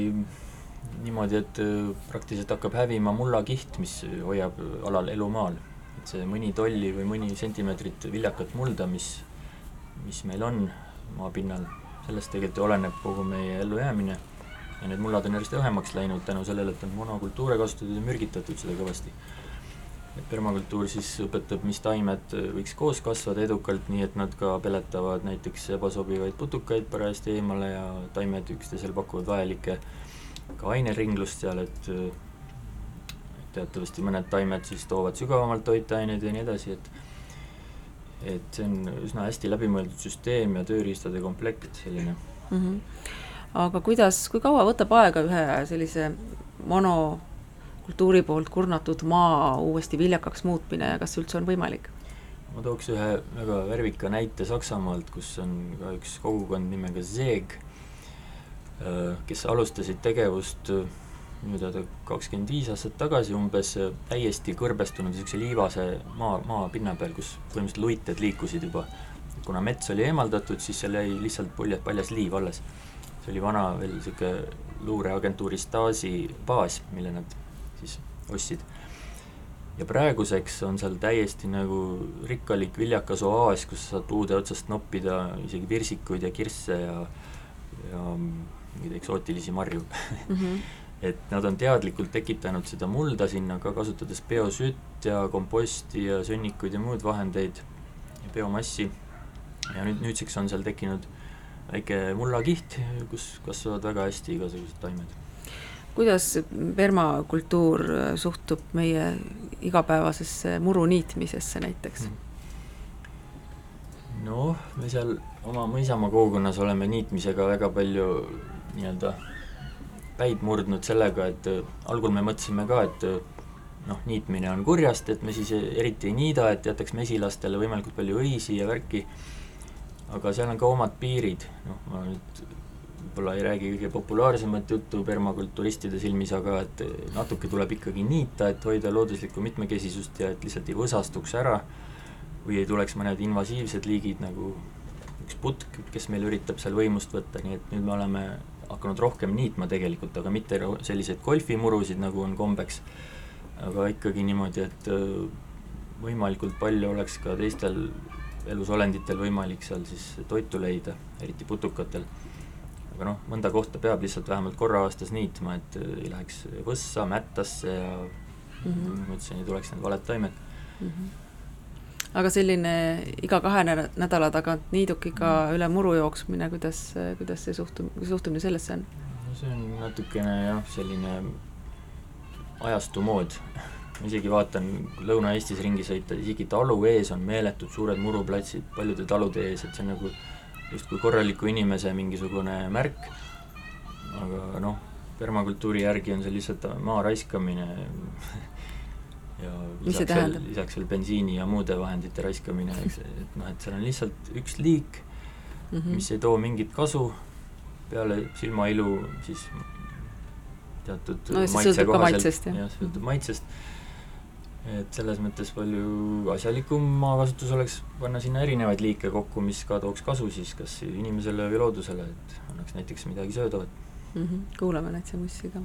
niimoodi, et äh, praktiliselt hakkab hävima mullakiht, mis hoiab alal elu maal. et see mõni tolli või mõni sentimeetrit viljakat mulda, mis, mis meil on maapinnal, sellest tegelikult oleneb kogu meie ellujäämine. ja need mullad on järjest õhemaks läinud tänu sellele, et on monokultuure kasutatud ja mürgitatud seda kõvasti permakultuur siis õpetab, mis taimed võiks koos kasvada edukalt, nii et nad ka peletavad näiteks ebasobivaid putukaid parajasti eemale ja taimed üksteisele pakuvad vajalikke ka aineringlust seal, et teatavasti mõned taimed siis toovad sügavamalt toitaineid ja nii edasi, et et see on üsna hästi läbimõeldud süsteem ja tööriistade komplekt selline mm. -hmm. aga kuidas, kui kaua võtab aega ühe sellise mono kultuuri poolt kurnatud maa uuesti viljakaks muutmine ja kas see üldse on võimalik? ma tooks ühe väga värvika näite Saksamaalt, kus on ka üks kogukond nimega Zeeg, äh, kes alustasid tegevust äh, minu teada kakskümmend viis aastat tagasi umbes täiesti kõrbestunud niisuguse liivase maa, maapinna peal, kus põhimõtteliselt luited liikusid juba. kuna mets oli eemaldatud, siis seal jäi lihtsalt pulje, paljas liiv alles. see oli vana veel niisugune luureagentuuri Stasi baas, mille nad siis ostsid. ja praeguseks on seal täiesti nagu rikkalik viljakas oaas, kus sa saad puude otsast noppida isegi virsikuid ja kirsse ja, ja mingeid eksootilisi marju mm. -hmm. et nad on teadlikult tekitanud seda mulda sinna ka, kasutades biosütt ja komposti ja sõnnikuid ja muid vahendeid ja biomassi. ja nüüd, nüüdseks on seal tekkinud väike mullakiht, kus kasvavad väga hästi igasugused taimed kuidas permakultuur suhtub meie igapäevasesse muru niitmisesse näiteks? Hmm. noh, me seal oma mõisamaa kogukonnas oleme niitmisega väga palju nii-öelda päid murdnud sellega, et äh, algul me mõtlesime ka, et äh, noh, niitmine on kurjast, et me siis eriti ei niida, et jätaks mesilastele võimalikult palju õisi ja värki, aga seal on ka omad piirid, noh, ma nüüd võib-olla ei räägi kõige populaarsemat juttu permakulturistide silmis, aga et natuke tuleb ikkagi niita, et hoida looduslikku mitmekesisust ja et lihtsalt ei võsastuks ära või ei tuleks mõned invasiivsed liigid nagu üks putk, kes meil üritab seal võimust võtta, nii et nüüd me oleme hakanud rohkem niitma tegelikult, aga mitte selliseid golfimurusid, nagu on kombeks, aga ikkagi niimoodi, et äh, võimalikult palju oleks ka teistel elusolenditel võimalik seal siis toitu leida, eriti putukatel aga noh, mõnda kohta peab lihtsalt vähemalt korra aastas niitma, et äh, ei läheks võssa, mättasse ja mm -hmm. ütlesin, ei tuleks need valed taimed mm. -hmm. aga selline iga kahe nädala tagant niidukiga mm -hmm. üle muru jooksmine, kuidas, kuidas see suhtum-, suhtumine sellesse on? no see on natukene jah, selline ajastu mood ma isegi vaatan Lõuna-Eestis ringi sõita, isegi talu ees on meeletud suured muruplatsid paljude talude ees, et see on nagu justkui korraliku inimese mingisugune märk, aga noh, permakultuuri järgi on see lihtsalt maa raiskamine. Ja lisaks veel, lisaks veel bensiini ja muude vahendite raiskamine, eks, et noh, et seal on lihtsalt üks liik mm, -hmm. mis ei too mingit kasu. Peale silmailu siis teatud no, maitse kohaselt, jah, sõltub maitsest et selles mõttes palju asjalikum maakasutus oleks panna sinna erinevaid liike kokku, mis ka tooks kasu siis kas inimesele või loodusele, et annaks näiteks midagi söödavat mm. -hmm. kuulame Natsi Mussi ka.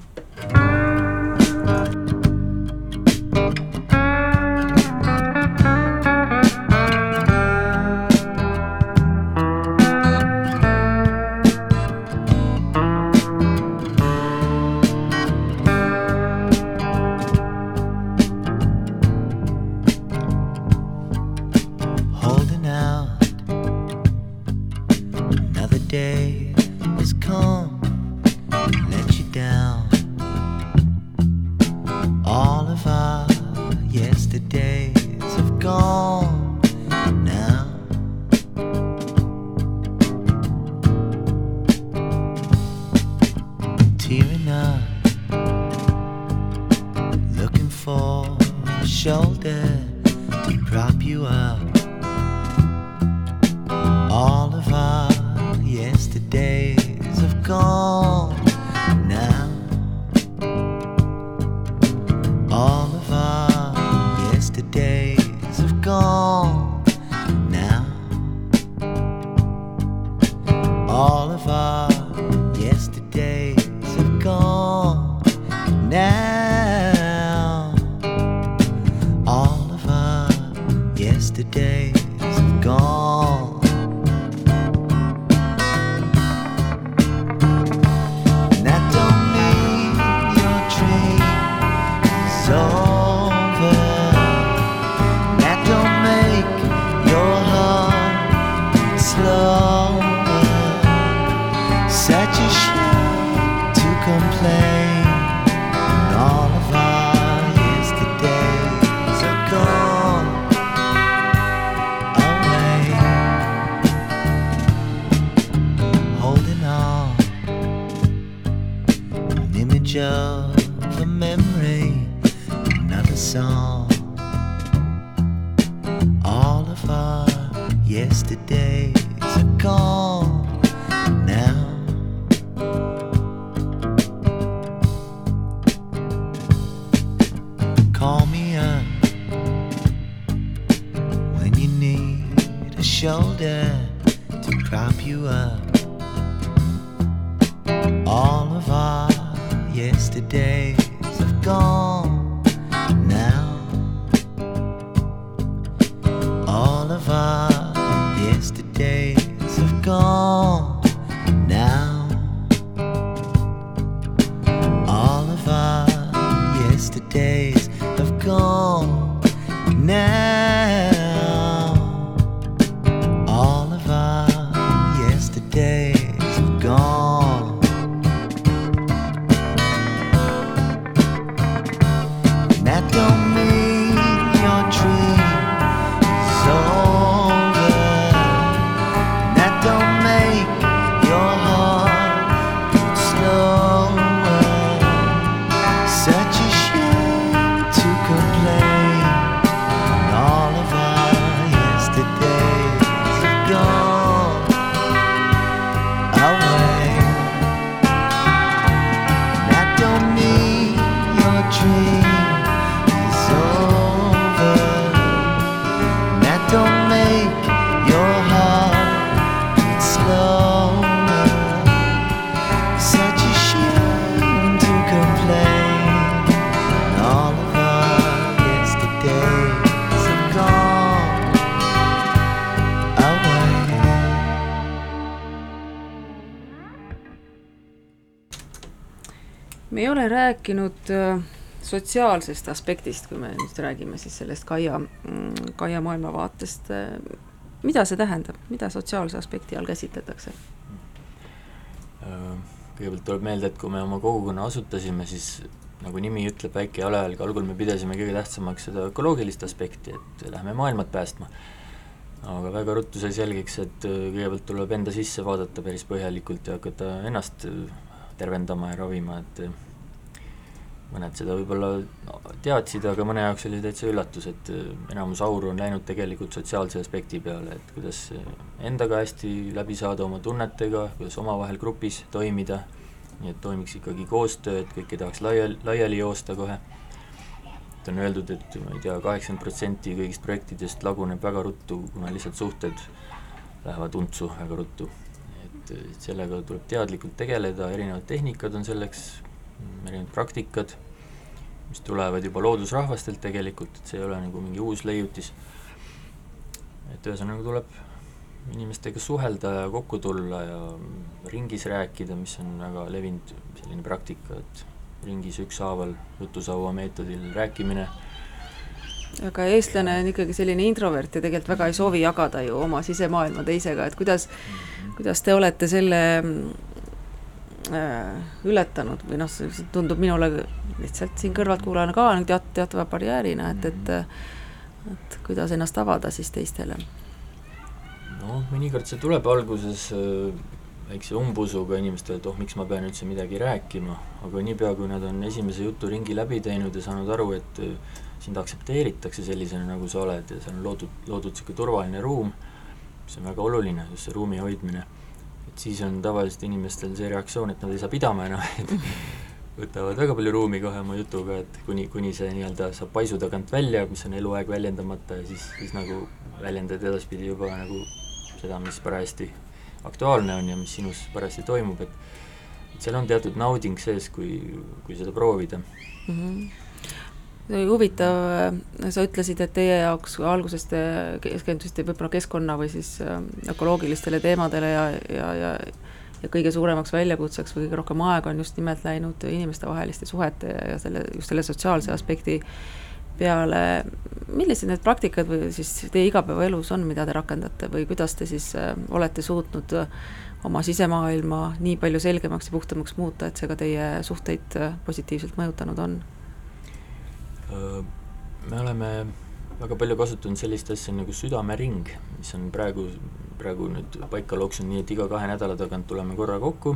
Gone sotsiaalsest aspektist, kui me nüüd räägime siis sellest Kaia, Kaia maailmavaatest. mida see tähendab, mida sotsiaalse aspekti all käsitletakse? Äh, kõigepealt tuleb meelde, et kui me oma kogukonna asutasime, siis nagu nimi ütleb, väike jalajälg, algul me pidasime kõige tähtsamaks seda ökoloogilist aspekti, et lähme maailmat päästma. aga väga ruttu sai selgeks, et äh, kõigepealt tuleb enda sisse vaadata päris põhjalikult ja hakata ennast äh, tervendama ja ravima, et äh, mõned seda võib-olla teadsid, aga mõne jaoks oli täitsa üllatus, et äh, enamus auru on läinud tegelikult sotsiaalse aspekti peale, et kuidas äh, endaga hästi läbi saada oma tunnetega, kuidas omavahel grupis toimida, nii et toimiks ikkagi koostöö, et kõik ei tahaks laiali, laiali joosta kohe. et on öeldud, et ma ei tea, kaheksakümmend protsenti kõigist projektidest laguneb väga ruttu, kuna lihtsalt suhted lähevad untsu väga ruttu. et, et sellega tuleb teadlikult tegeleda, erinevad tehnikad on selleks, erinevad praktikad, mis tulevad juba loodusrahvastelt tegelikult, et see ei ole nagu mingi uus leiutis. et ühesõnaga tuleb inimestega suhelda ja kokku tulla ja ringis rääkida, mis on väga levinud selline praktika, et ringis ükshaaval jutusaua meetodil rääkimine aga eestlane on ikkagi selline introvert ja tegelikult väga ei soovi jagada ju oma sisemaailma teisega, et kuidas, kuidas te olete selle ületanud või noh, see tundub minule lihtsalt siin kõrvaltkuulajana ka teat-, teatava barjäärina, et, et et kuidas ennast avada siis teistele. noh, mõnikord see tuleb alguses äh, väikse umbusuga inimestele, et oh, miks ma pean üldse midagi rääkima, aga niipea, kui nad on esimese juturingi läbi teinud ja saanud aru, et äh, sind aktsepteeritakse sellisena, nagu sa oled ja seal on loodud, loodud niisugune turvaline ruum, mis on väga oluline, just see ruumi hoidmine, et siis on tavaliselt inimestel see reaktsioon, et nad ei saa pidama enam, et võtavad väga palju ruumi kohe oma jutuga, et kuni, kuni see nii-öelda saab paisu tagant välja, mis on eluaeg väljendamata ja siis, siis nagu väljendad edaspidi juba nagu seda, mis parajasti aktuaalne on ja mis sinus parajasti toimub, et et seal on teatud nauding sees, kui, kui seda proovida mm. -hmm huvitav, sa ütlesid, et teie jaoks alguses te keskendusite võib-olla keskkonna või siis äh, ökoloogilistele teemadele ja, ja, ja ja kõige suuremaks väljakutseks või kõige rohkem aega on just nimelt läinud inimestevaheliste suhete ja selle, just selle sotsiaalse aspekti peale. millised need praktikad või siis teie igapäevaelus on, mida te rakendate või kuidas te siis äh, olete suutnud oma sisemaailma nii palju selgemaks ja puhtamaks muuta, et see ka teie suhteid äh, positiivselt mõjutanud on? Me oleme väga palju kasutanud sellist asja nagu südamering, mis on praegu, praegu nüüd paika loksunud nii, et iga kahe nädala tagant tuleme korra kokku,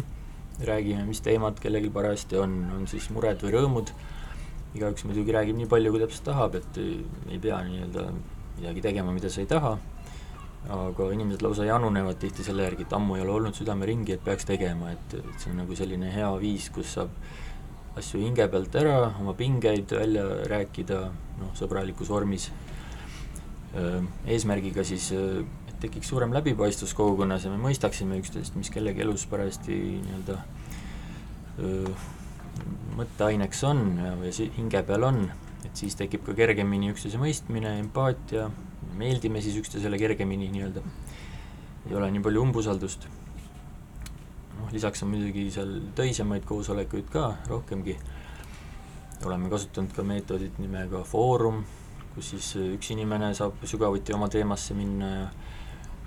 räägime, mis teemad kellelgi parajasti on, on siis mured või rõõmud, igaüks muidugi räägib nii palju, kui täpselt tahab, et ei pea nii-öelda midagi tegema, mida sa ei taha, aga inimesed lausa janunevad tihti selle järgi, et ammu ei ole olnud südameringi, et peaks tegema, et, et see on nagu selline hea viis, kus saab asju hinge pealt ära, oma pingeid välja rääkida, noh, sõbralikus vormis, eesmärgiga siis, et tekiks suurem läbipaistvus kogukonnas ja me mõistaksime üksteist, mis kellegi elus parajasti nii-öelda mõtteaineks on ja, või hinge peal on, et siis tekib ka kergemini üksteise mõistmine, empaatia, meeldime siis üksteisele kergemini nii-öelda, ei ole nii palju umbusaldust noh, lisaks on muidugi seal töisemaid koosolekuid ka rohkemgi, oleme kasutanud ka meetodit nimega Foorum, kus siis üks inimene saab sügavuti oma teemasse minna ja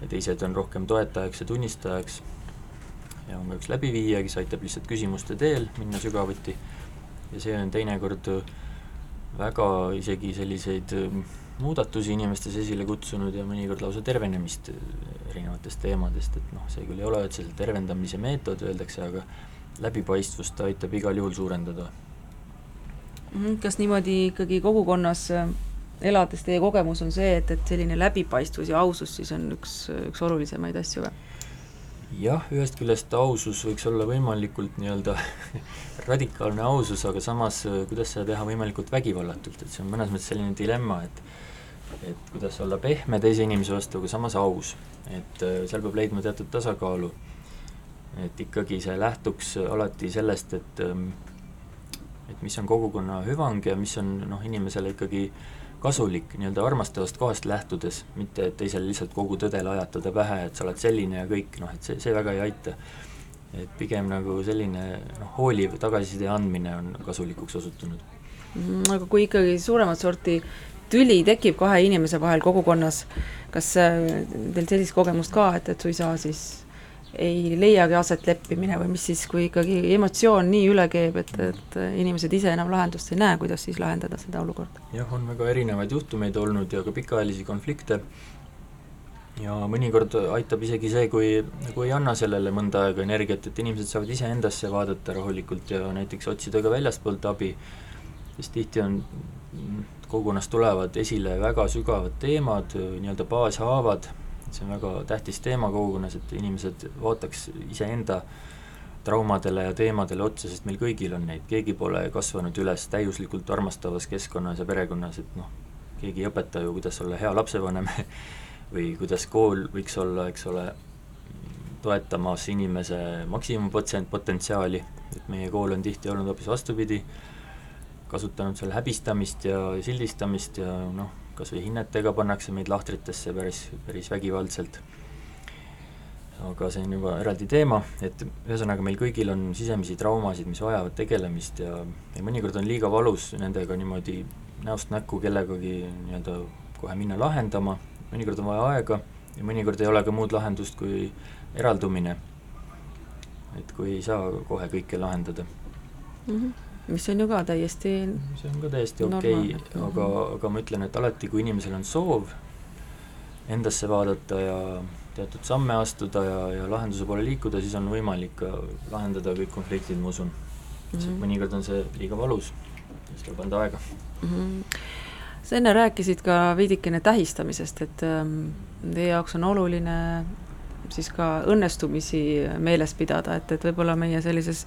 ja teised on rohkem toetajaks ja tunnistajaks. Ja on ka üks läbiviija, kes aitab lihtsalt küsimuste teel minna sügavuti. Ja see on teinekord väga isegi selliseid muudatusi inimestes esile kutsunud ja mõnikord lausa tervenemist erinevatest teemadest, et noh, see küll ei ole otseselt tervendamise meetod, öeldakse, aga läbipaistvust ta aitab igal juhul suurendada. Mhm, kas niimoodi ikkagi kogukonnas äh, elades teie kogemus on see, et, et selline läbipaistvus ja ausus siis on üks, üks olulisemaid asju või? Jah, ühest küljest ausus võiks olla võimalikult nii-öelda radikaalne ausus, aga samas äh, kuidas seda teha võimalikult vägivallatult, et see on mõnes mõttes selline dilemma, et et kuidas olla pehme teise inimese vastu, aga samas aus. et äh, seal peab leidma teatud tasakaalu. et ikkagi see lähtuks alati sellest, et ähm, et mis on kogukonna hüvang ja mis on noh, inimesele ikkagi kasulik nii-öelda armastavast kohast lähtudes, mitte et teisele lihtsalt kogu tõde lajatada pähe, et sa oled selline ja kõik, noh et see, see väga ei aita. et pigem nagu selline noh, hooliv tagasiside andmine on kasulikuks osutunud. Mm, aga kui ikkagi suuremat sorti tüli tekib kahe inimese vahel kogukonnas, kas äh, teil sellist kogemust ka, et, et suisa siis ei leiagi aset leppimine või mis siis, kui ikkagi emotsioon nii üle keeb, et, et inimesed ise enam lahendust ei näe, kuidas siis lahendada seda olukorda? jah, on väga erinevaid juhtumeid olnud ja ka pikaajalisi konflikte ja mõnikord aitab isegi see, kui nagu ei anna sellele mõnda aega energiat, et inimesed saavad iseendasse vaadata rahulikult ja näiteks otsida ka väljastpoolt abi, sest tihti on kogukonnas tulevad esile väga sügavad teemad, nii-öelda baashaavad, see on väga tähtis teema kogukonnas, et inimesed vaataks iseenda traumadele ja teemadele otsa, sest meil kõigil on neid, keegi pole kasvanud üles täiuslikult armastavas keskkonnas ja perekonnas, et noh, keegi ei õpeta ju, kuidas olla hea lapsevanem või kuidas kool võiks olla, eks ole, toetamas inimese maksimumpotentsiaali, et meie kool on tihti olnud hoopis vastupidi, kasutanud seal häbistamist ja sildistamist ja noh, kas või hinnetega pannakse meid lahtritesse päris, päris vägivaldselt. aga see on juba eraldi teema, et ühesõnaga meil kõigil on sisemisi traumasid, mis vajavad tegelemist ja, ja mõnikord on liiga valus nendega niimoodi näost näkku kellegagi nii-öelda kohe minna lahendama, mõnikord on vaja aega ja mõnikord ei ole ka muud lahendust kui eraldumine. et kui ei saa kohe kõike lahendada mm. -hmm mis on ju ka täiesti see on ka täiesti okei okay,, aga, aga ma ütlen, et alati, kui inimesel on soov endasse vaadata ja teatud samme astuda ja, ja lahenduse poole liikuda, siis on võimalik lahendada kõik konfliktid, ma usun mm. -hmm. mõnikord on see liiga valus, siis tuleb anda aega mm. -hmm. sa enne rääkisid ka veidikene tähistamisest, et ähm, teie jaoks on oluline siis ka õnnestumisi meeles pidada, et, et võib-olla meie sellises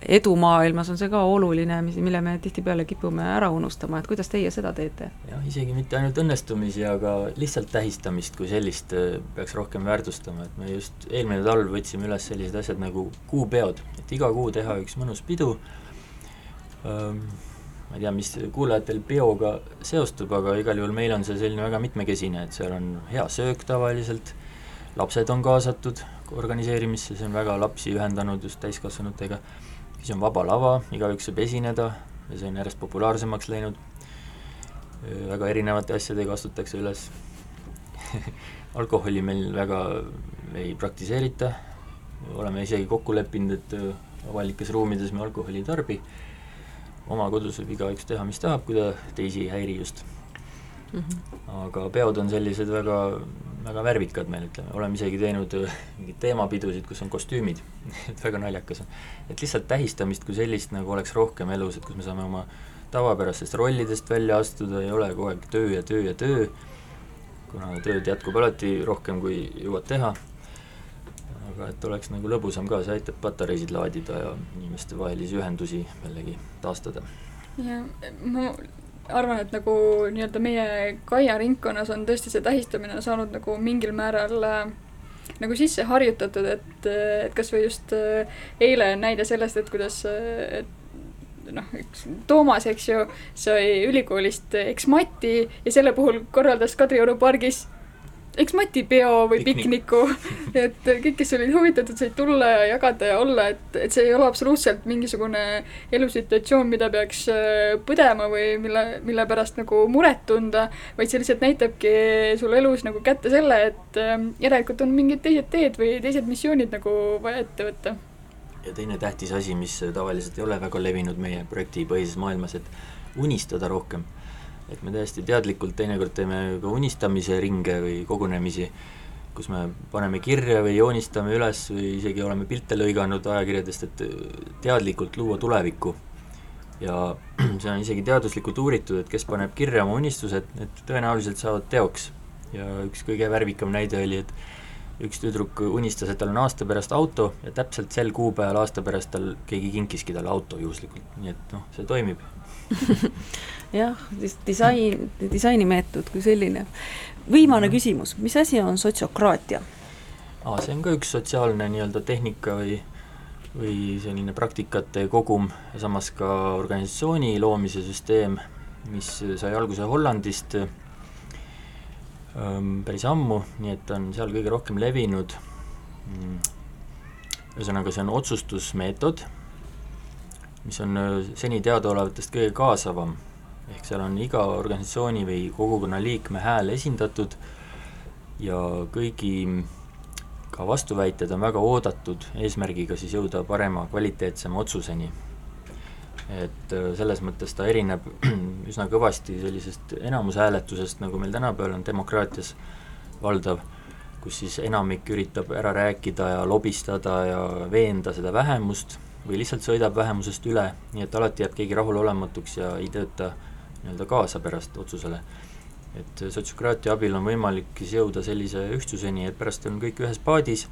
eh, edumaailmas on see ka oluline, mis, mille me tihtipeale kipume ära unustama, et kuidas teie seda teete? jah, isegi mitte ainult õnnestumisi, aga lihtsalt tähistamist kui sellist äh, peaks rohkem väärtustama, et me just eelmine talv võtsime üles sellised asjad nagu kuupeod, et iga kuu teha üks mõnus pidu, ma ei tea, mis kuulajatel peoga seostub, aga igal juhul meil on see selline väga mitmekesine, et seal on hea söök tavaliselt, lapsed on kaasatud organiseerimisse, see on väga lapsi ühendanud just täiskasvanutega siis on Vaba Lava, igaüks saab esineda ja see on järjest populaarsemaks läinud, väga erinevate asjadega astutakse üles alkoholi meil väga ei praktiseerita, oleme isegi kokku leppinud, et avalikes ruumides me alkoholi ei tarbi, oma kodus võib igaüks teha, mis tahab, kui ta teisi ei häiri just mm. -hmm. aga peod on sellised väga väga värvikad meil, ütleme, oleme isegi teinud äh, mingeid teemapidusid, kus on kostüümid et väga naljakas on. et lihtsalt tähistamist kui sellist nagu oleks rohkem elus, et kus me saame oma tavapärastest rollidest välja astuda, ei ole kogu aeg töö ja töö ja töö, kuna tööd jätkub alati rohkem, kui jõuad teha, aga et oleks nagu lõbusam ka, see aitab patareisid laadida ja inimestevahelisi ühendusi jällegi taastada. jah, ma arvan, et nagu nii-öelda meie Kaia ringkonnas on tõesti see tähistamine saanud nagu mingil määral äh, nagu sisse harjutatud, et, et kas või just äh, eile näide sellest, et kuidas äh, et noh, üks Toomas, eks ju, sai ülikoolist eksmati ja selle puhul korraldas Kadrioru pargis eks Mati peo või pikniku, et kõik, kes olid huvitatud, said tulla ja jagada ja olla, et, et see ei ole absoluutselt mingisugune elusituatsioon, mida peaks äh, põdema või mille, mille pärast nagu muret tunda, vaid see lihtsalt näitabki sul elus nagu kätte selle, et ähm, järelikult on mingid teised teed või teised missioonid nagu vaja ette võtta. ja teine tähtis asi, mis tavaliselt ei ole väga levinud meie projektipõhises maailmas, et unistada rohkem et me täiesti teadlikult teinekord teeme ka unistamise ringe või kogunemisi, kus me paneme kirja või joonistame üles või isegi oleme pilte lõiganud ajakirjadest, et teadlikult luua tulevikku. ja see on isegi teaduslikult uuritud, et kes paneb kirja oma unistused, need tõenäoliselt saavad teoks. ja üks kõige värvikam näide oli, et üks tüdruk unistas, et tal on aasta pärast auto ja täpselt sel kuupäeval aasta pärast tal keegi kinkiski talle auto juhuslikult, nii et noh, see toimib. Jah, disain, disainimeetod kui selline. viimane küsimus, mis asi on sotsiokraatia? aa, see on ka üks sotsiaalne nii-öelda tehnika või või selline praktikate kogum samas ka organisatsiooni loomise süsteem, mis sai alguse Hollandist päris ammu, nii et on seal kõige rohkem levinud. Ühesõnaga, see on otsustusmeetod, mis on seni teadaolevatest kõige kaasavam ehk seal on iga organisatsiooni või kogukonna liikme hääl esindatud ja kõigi ka vastuväited on väga oodatud, eesmärgiga siis jõuda parema, kvaliteetsema otsuseni. Et äh, selles mõttes ta erineb üsna kõvasti sellisest enamushääletusest, nagu meil tänapäeval on demokraatias valdav, kus siis enamik üritab ära rääkida ja lobistada ja veenda seda vähemust või lihtsalt sõidab vähemusest üle, nii et alati jääb keegi rahulolematuks ja ei tööta nii-öelda kaasa pärast otsusele. et sotsiokraatia abil on võimalik siis jõuda sellise ühtsuseni, et pärast on kõik ühes paadis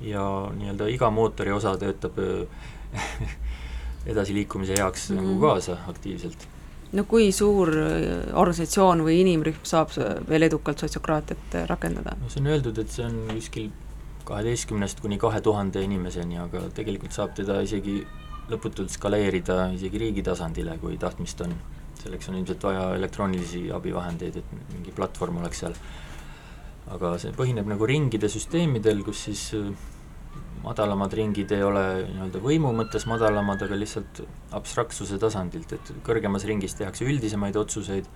ja nii-öelda iga mootori osa töötab edasiliikumise heaks mm -hmm. nagu kaasa aktiivselt. no kui suur äh, organisatsioon või inimrühm saab veel edukalt sotsiokraatiat äh, rakendada? no see on öeldud, et see on kuskil kaheteistkümnest kuni kahe tuhande inimeseni, aga tegelikult saab teda isegi lõputult skaleerida isegi riigi tasandile, kui tahtmist on selleks on ilmselt vaja elektroonilisi abivahendeid, et mingi platvorm oleks seal. aga see põhineb nagu ringide süsteemidel, kus siis äh, madalamad ringid ei ole nii-öelda võimu mõttes madalamad, aga lihtsalt abstraktsuse tasandilt, et kõrgemas ringis tehakse üldisemaid otsuseid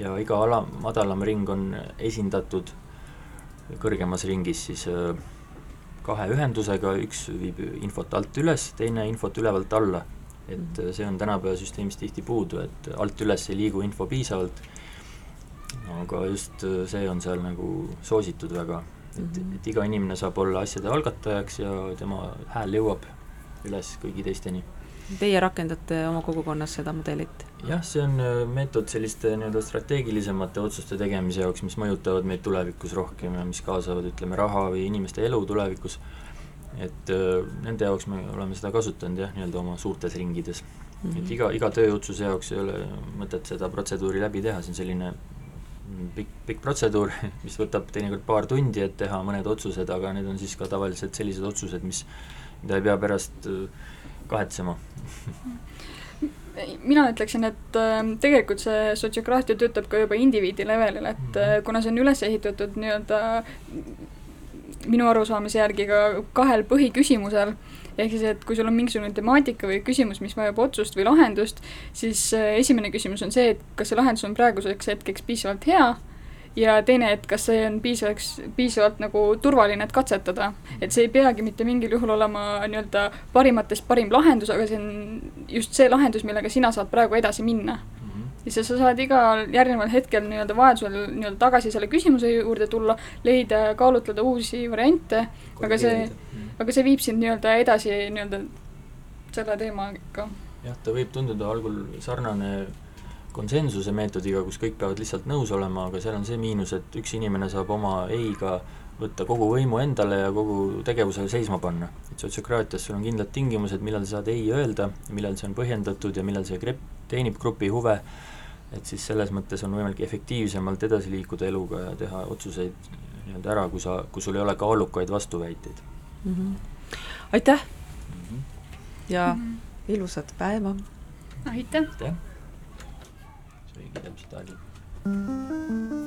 ja iga ala, madalam ring on esindatud kõrgemas ringis siis äh, kahe ühendusega, üks viib infot alt üles, teine infot ülevalt alla. Et äh, see on tänapäeva süsteemis tihti puudu, et alt üles ei liigu info piisavalt, aga just äh, see on seal nagu soositud väga, et -hmm. et iga inimene saab olla asjade algatajaks ja tema hääl jõuab üles kõigi teisteni. teie rakendate oma kogukonnas seda mudelit? jah, see on äh, meetod selliste nii-öelda strateegilisemate otsuste tegemise jaoks, mis mõjutavad meid tulevikus rohkem ja mis kaasavad, ütleme, raha või inimeste elu tulevikus, et äh, nende jaoks me oleme seda kasutanud jah, nii-öelda oma suurtes ringides mm. -hmm. et iga, iga tööotsuse jaoks ei ole mõtet seda protseduuri läbi teha, see on selline pikk, pikk protseduur, mis võtab teinekord paar tundi, et teha mõned otsused, aga need on siis ka tavaliselt sellised otsused, mis, mida ei pea pärast äh, kahetsema. Mina ütleksin, et äh, tegelikult see sotsiokraatia töötab ka juba indiviidi levelil, et äh, kuna see on üles ehitatud nii-öelda minu arusaamise järgi ka kahel põhiküsimusel, ehk siis, et kui sul on mingisugune temaatika või küsimus, mis vajab otsust või lahendust, siis äh, esimene küsimus on see, et kas see lahendus on praeguseks hetkeks piisavalt hea ja teine, et kas see on piisavaks, piisavalt nagu turvaline, et katsetada. et see ei peagi mitte mingil juhul olema nii-öelda parimatest parim lahendus, aga see on just see lahendus, millega sina saad praegu edasi minna. Ja siis sa saad igal järgneval hetkel nii-öelda vajadusel nii-öelda tagasi selle küsimuse juurde tulla, leida, kaalutleda uusi variante, aga see, aga see viib sind nii-öelda edasi nii-öelda selle teemaga. jah, ta võib tunduda algul sarnane konsensuse meetodiga, kus kõik peavad lihtsalt nõus olema, aga seal on see miinus, et üks inimene saab oma ei-ga võtta kogu võimu endale ja kogu tegevuse seisma panna. et sotsiokraatias sul on kindlad tingimused, millal sa saad ei öelda, millal see on põhjendatud ja millal see grep-, teenib grupi huve, et siis selles mõttes on võimalik efektiivsemalt edasi liikuda eluga ja teha otsuseid nii-öelda ära, kui sa, kui sul ei ole kaalukaid vastuväiteid mm. -hmm. aitäh mm! -hmm. ja mm -hmm. ilusat päeva! aitäh! aitäh! täpselt oli.